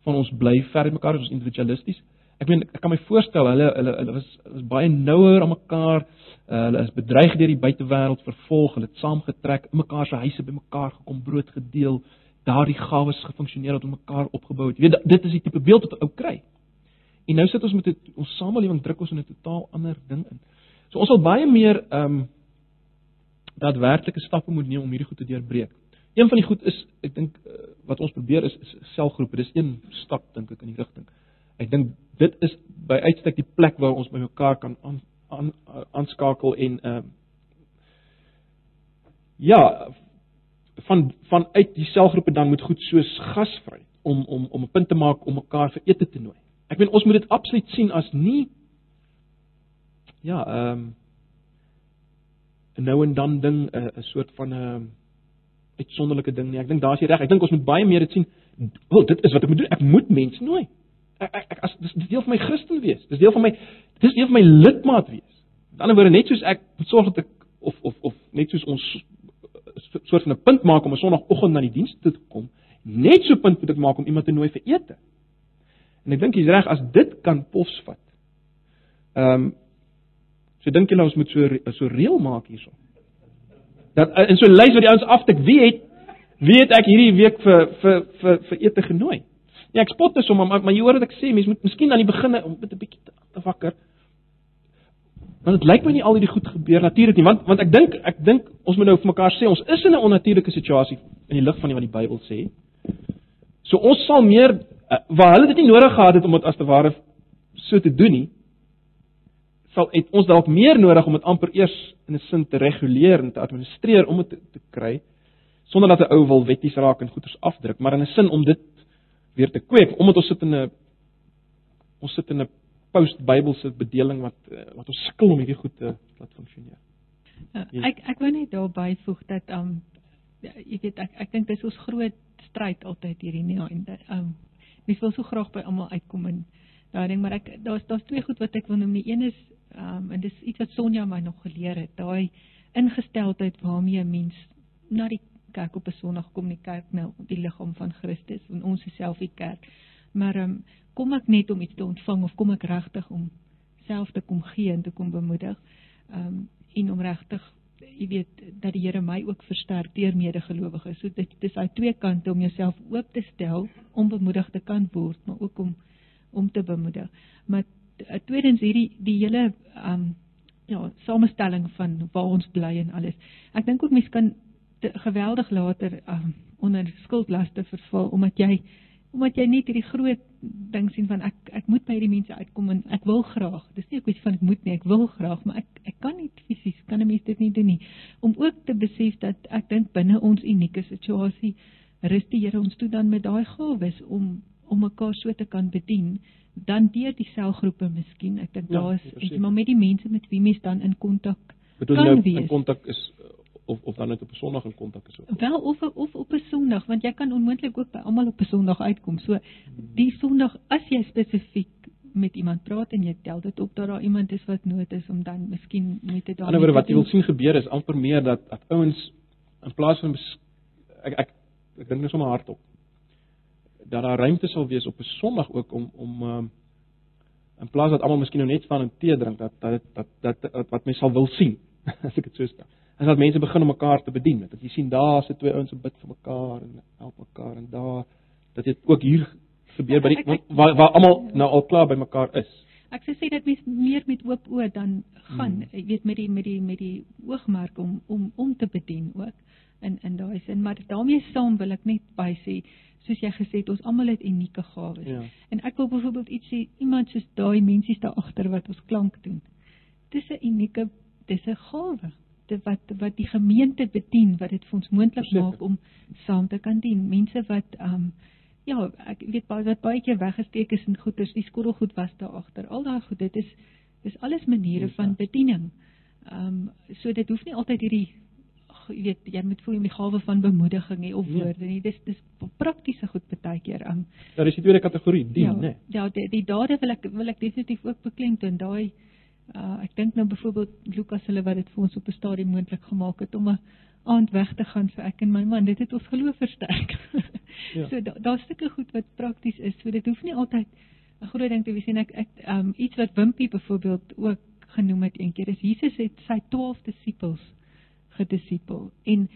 van ons bly ver mekaar, ons is individualisties. Ek meen ek kan my voorstel hulle hulle hulle was was baie nouer aan mekaar. Uh, hulle is bedreig deur die buitewêreld, vervolg, hulle het saamgetrek, in mekaar se huise bymekaar gekom, brood gedeel, daardie gawes gefunksioneer het om mekaar opgebou het. Jy weet dit is die tipe beeld wat ou kry. En nou sit ons met 'n ons samelewing druk ons in 'n totaal ander ding in. So ons sal baie meer ehm um, daadwerklike stappe moet neem om hierdie goed te deurbreek. Een van die goed is ek dink uh, wat ons probeer is, is selgroepe. Dis een stap dink ek in die rigting. Ek dink dit is by uitstek die plek waar ons by mekaar kan aan aan aanskakel en ehm uh, ja van vanuit die selgroepe dan moet goed soos gasvry om om om 'n punt te maak om mekaar vir ete te nooi. Ek meen ons moet dit absoluut sien as nie ja, ehm um, 'n nou en dan ding 'n 'n soort van 'n um, uitsonderlike ding nie. Ek dink daar's jy reg. Ek dink ons moet baie meer dit sien. Wel, dit is wat ek moet doen. Ek moet mense nooi. Ek ek, as dis deel van my Christen wees. Dis deel van my dis deel van my lidmaat wees. Met ander woorde net soos ek sorg dat ek of of of net soos ons soort van 'n punt maak om 'n sonoggend na die diens toe te kom, net so punt moet ek maak om iemand te nooi vir ete. En ek dink jy's reg as dit kan posvat. Ehm um, so dink julle ons moet so so reël maak hierso. Dat in so 'n lys wat die ouens aftik, wie het wie het ek hierdie week vir vir vir vir ete genooi? Ja, ek spot dit sommer, maar, maar jy hoor wat ek sê, mense moet miskien aan die begin om met 'n bietjie te, te wakker. Want dit lyk my nie al hierdie goed gebeur natuurlik nie, want want ek dink ek dink ons moet nou vir mekaar sê ons is in 'n onnatuurlike situasie in die lig van wat die Bybel sê. So ons sal meer uh, waar hulle dit nie nodig gehad het om dit as te ware so te doen nie, sal het ons dalk meer nodig om dit amper eers in 'n sin te reguleer en te administreer om dit te, te kry sonder dat 'n ou wil wetties raak en goeders afdruk, maar in 'n sin om dit weer te kweek omdat ons sit in 'n ons sit in 'n post-Bybelse bedeling wat eh, wat ons sukkel om hierdie goed te laat funksioneer. Ja, ek ek wou net daar byvoeg dat um jy weet ek ek dink dis ons groot stryd altyd hierdie nie einde. Um mens wil so graag by almal uitkom en daai ding maar ek daar's daar's twee goed wat ek wil noem. Die een is um en dis iets wat Sonja my nog geleer het. Daai ingesteldheid waarmee 'n mens na die kerk op 'n Sondag kom, die kerk nou die liggaam van Christus en ons is self die kerk. Maar um kom ek net om iets te ontvang of kom ek regtig om self te kom gee en te kom bemoedig? Um en om regtig jy weet dat die Here my ook versterk deur medegelowiges. So dit dis daai twee kante om jouself oop te stel om bemoedig te kan word, maar ook om om te bemoedig. Maar uh, tweedens hierdie die hele um ja, samestelling van waar ons bly en alles. Ek dink ook mense kan te, geweldig later um onder skuldlaste verval omdat jy omdat jy net hierdie groot ding sien van ek ek moet by hierdie mense uitkom en ek wil graag. Dis nie 'n kwessie van ek moet nie, ek wil graag, maar ek ek kan nie fisies kan 'n mens dit nie doen nie. Om ook te besef dat ek dink binne ons unieke situasie rus die Here ons toe dan met daai gawes om om mekaar so te kan bedien dan deur die selgroepe miskien. Ek dink Ja, daar is maar met die mense met wie mens dan in kontak kan nou wees. in kontak is of of dan net op 'n Sondag in kontak is ook. Wel of of op 'n Sondag want jy kan onmoontlik ook by almal op 'n Sondag uitkom. So die Sondag as jy spesifiek met iemand praat en jy tel dit op dat daar iemand is wat nood is om dan miskien moet dit daar. Aan die ander wat jy wil sien gebeur is amper meer dat dat ouens in plaas van ek ek ek dink net sommer hardop dat daar ruimte sal wees op 'n Sondag ook om om um, in plaas dat almal miskien nou net staan en tee drink dat dat dat, dat, dat wat mense sal wil sien as ek dit so stel. As dat mense begin om mekaar te bedien. Dat jy sien daar sit twee ouens wat bid vir mekaar en help mekaar en daar dat dit ook hier gebeur by die waar waar almal nou al klaar by mekaar is. Ek sou sê dat mens meer met oop oë dan gaan, Mm. jy weet met die met die met die oogmerk om om om te bedien ook in in daai sin, maar daarmee saam wil ek net by sê soos jy gesê het, ons almal het unieke gawes. Ja. En ek wil byvoorbeeld iets sê, iemand soos daai mensies daar agter wat ons klank doen. Dis 'n unieke dis 'n gawe dit wat wat die gemeente bedien wat dit vir ons moontlik maak om saam te kan dien. Mense wat ehm um, ja, ek weet baie wat baie keer weggesteek is in goeders, die skottelgoed was daar agter. Al daai goed, dit is dis alles maniere Ja. van bediening. Ehm um, so dit hoef nie altyd hierdie jy weet jy moet voel met die gawe van bemoediging hê of Nee. woorde nie. Dis dis praktiese goed baie keer. Ehm um, Ja, dis die tweede kategorie, dien, ja, né? Ja, die, die dade wil ek wil ek definitief ook beklemtoon. Daai uh, ek dink nou byvoorbeeld Lukas hulle wat dit vir ons op 'n stadium moontlik gemaak het om 'n aand weg te gaan vir ek en my man. Dit het ons geloof versterk. Ja. So daar daar's stukke goed wat prakties is. So dit hoef nie altyd 'n groot ding te wees en ek ek um, iets wat Wimpie byvoorbeeld ook genoem het eendag is Jesus het sy 12 disippels gedisipel en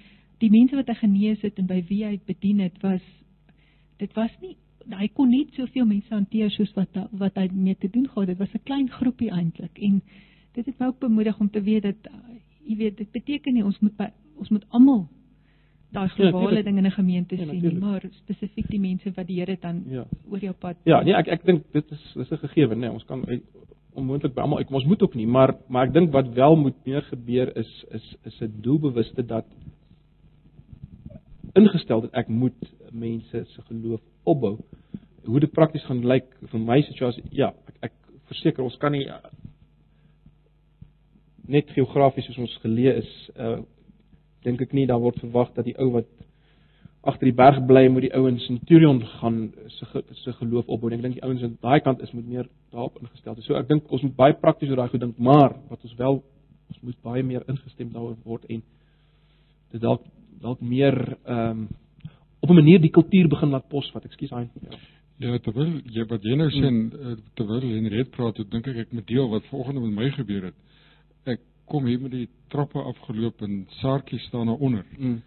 die mense wat hy genees het en by wie hy bedien het was dit was nie hy kon net soveel mense hanteer soos wat wat hy mee te doen gehad het. Dit was 'n klein groepie eintlik en dit het my ook bemoedig om te weet dat uh, jy weet dit beteken nie ons moet by, ons moet almal daai globale tuurlik. ding in 'n gemeente Ja, sien nie, maar spesifiek die mense wat die Here dan Ja. oor jou pad Ja, nee, ek ek dink dit is dis 'n gegewe, nee, ons kan onmoontlik by almal uitkom. Ons moet ook nie, maar maar ek dink wat wel moet meer gebeur is is is 'n doelbewuste dat ingestel dat ek moet mense se geloof opbou. Hoe dit prakties gaan lyk vir my situasie, ja, ek ek verseker ons kan nie uh, net geografies soos ons geleë is, uh dink ek nie daar word verwag dat die ou wat agter die berg bly moet die ouens in Turion gaan se ge- se geloof opbou. Ek dink die ouens aan daai kant is moet meer daarop ingestel wees. So ek dink ons moet baie prakties oor daai goed dink, maar wat ons wel ons moet baie meer ingestem daaroor word en dit dalk dalk meer ehm um, op 'n manier die kultuur begin laat posvat. Ekskuus hy. Ja. Ja, terwyl jy wat jy nou sê, mm. terwyl Henriet praat, toe dink ek ek moet deel wat vanoggend met my gebeur het. Ek kom hier met die trappe afgeloop en Saartjie staan daar onder. Mm.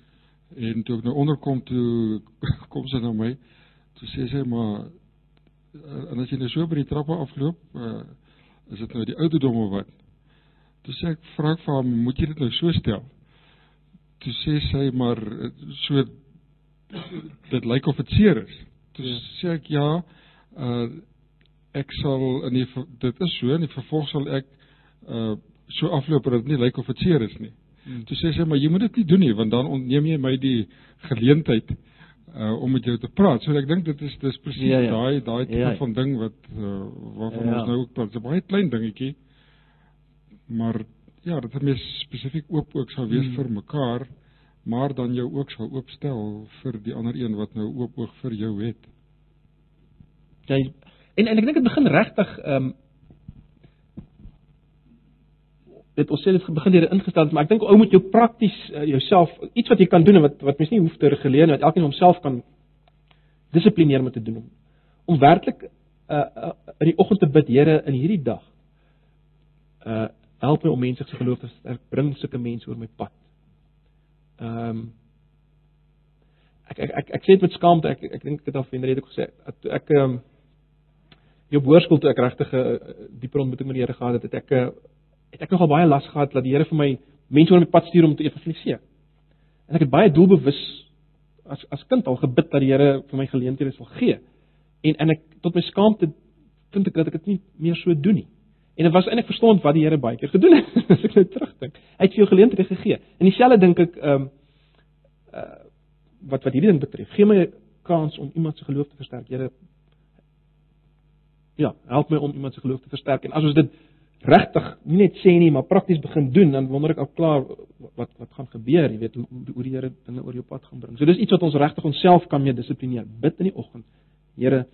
En toe ek nou onderkom toe kom sy na my. Toe sê sy maar eh, en as jy nou so by die trappe afloop, uh, is dit nou die ouderdom of wat? Toe sê ek vra ek vir haar, moet jy dit nou so stel? Toe sê sy maar eh, so dit lyk of dit seer is. Toe Ja. ja. sê ek ja, uh ek sal in die dit is so in die vervolg sal ek uh so afloop dat dit nie lyk of dit seer is nie. Hmm. Toe sê sy maar jy moet dit nie doen nie want dan ontneem jy my die geleentheid uh om met jou te praat. So ek dink dit is dis presies Ja, ja. daai daai tipe Ja, ja. van ding wat uh, waarvan Ja. ons nou ook praat. Dit is 'n baie klein dingetjie. Maar ja, dat 'n mens spesifiek oop ook sal wees Hmm. vir mekaar, maar dan jou ook sal oopstel vir die ander een wat nou oop oog vir jou het. Jy en en ek dink dit begin regtig ehm um, dit ons sê dit begin deur ingestel, maar ek dink ou moet jou prakties uh, jouself iets wat jy kan doen en wat wat mens nie hoef te reguleer nie, wat elkeen homself kan dissiplineer om te doen om, om werklik uh, uh in die oggend te bid, Here, in hierdie dag uh help my om mense se geloof te sterk, bring sulke mense oor my pad. Ehm um, ek ek ek, ek sê dit met skaamte, ek ek, dink het al vir Henriette gesê, ek ek ehm um, Jou hoërskool toe ek regtig 'n uh, dieper ontmoeting met die Here gehad het, het ek uh, het ek nogal baie las gehad dat die Here vir my mense oor my pad stuur om te evangeliseer. En ek het baie doelbewus as as kind al gebid dat die Here vir my geleenthede sal gee. En en ek tot my skaamte vind ek dat ek dit nie meer so doen nie. En dit was eintlik verstond wat die Here baie keer gedoen het as ek nou terugdink. Hy het vir jou geleenthede gegee. En dieselfde dink ek ehm um, uh wat wat hierdie ding betref. Gee my 'n kans om iemand se geloof te versterk. Here ja, help my om iemand se geloof te versterk. En as ons dit regtig nie net sê nie, maar prakties begin doen, dan wonder ek al klaar wat wat gaan gebeur, jy weet, hoe hoe die Here dinge oor jou pad gaan bring. So dis iets wat ons regtig onsself kan mee dissiplineer. Bid in die oggend. Here,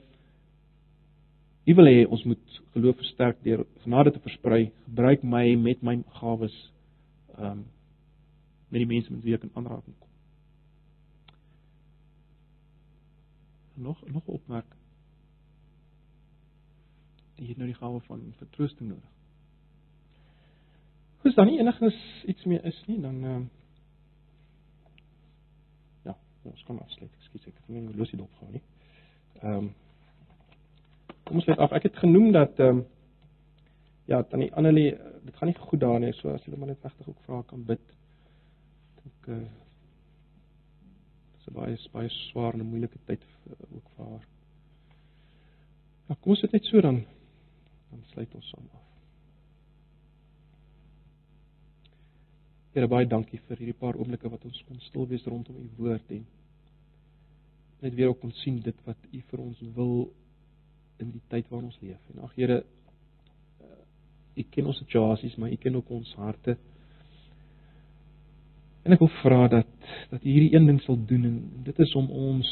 U wil hê ons moet geloof versterk deur genade te versprei. Gebruik my met my gawes ehm um, met die mense met wie ek in aanraking kom. Nog nog 'n opmerking. Jy het nou die gawe van vertroosting nodig. Goed, dan nie enigiets iets meer is nie, dan ehm uh, Ja, ons kan afsluit. Ekskuus, ek het nie my losie dopgehou nie. Ehm um, Kom ons sluit af. Ek het genoem dat ehm um, ja, tannie Annelie, dit gaan nie goed daar nie, so as jy maar net regtig ook vra kan bid. Dink eh uh, dis 'n baie baie swaar en moeilike tyd uh, ook vir haar. Ja, kom ons sit net so dan dan sluit ons saam af. Here baie dankie vir hierdie paar oomblikke wat ons kon stil wees rondom u woord en net weer ook kon sien dit wat u vir ons wil in die tyd waarin ons leef. En ag Here, u ken ons situasies, maar u ken ook ons harte. En ek wil vra dat dat u hierdie een ding sal doen en dit is om ons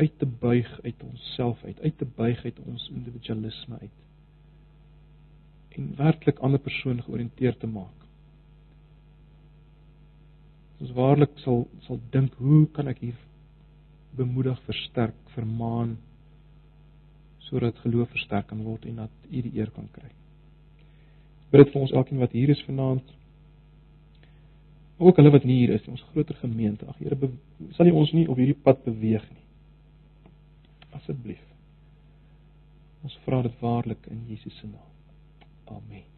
uit te buig uit onsself uit, uit te buig uit ons individualisme uit. En werklik ander persone georiënteerd te maak. Ons waarlik sal sal dink, hoe kan ek hier bemoedig, versterk, vermaan sodat geloof versterk kan word en dat U die eer kan kry. Bid vir ons elkeen wat hier is vanaand. Ook hulle wat nie hier is ons groter gemeente. Ag Here, sal U ons nie op hierdie pad beweeg nie. Asseblief. Ons vra dit waarlik in Jesus se naam. Amen.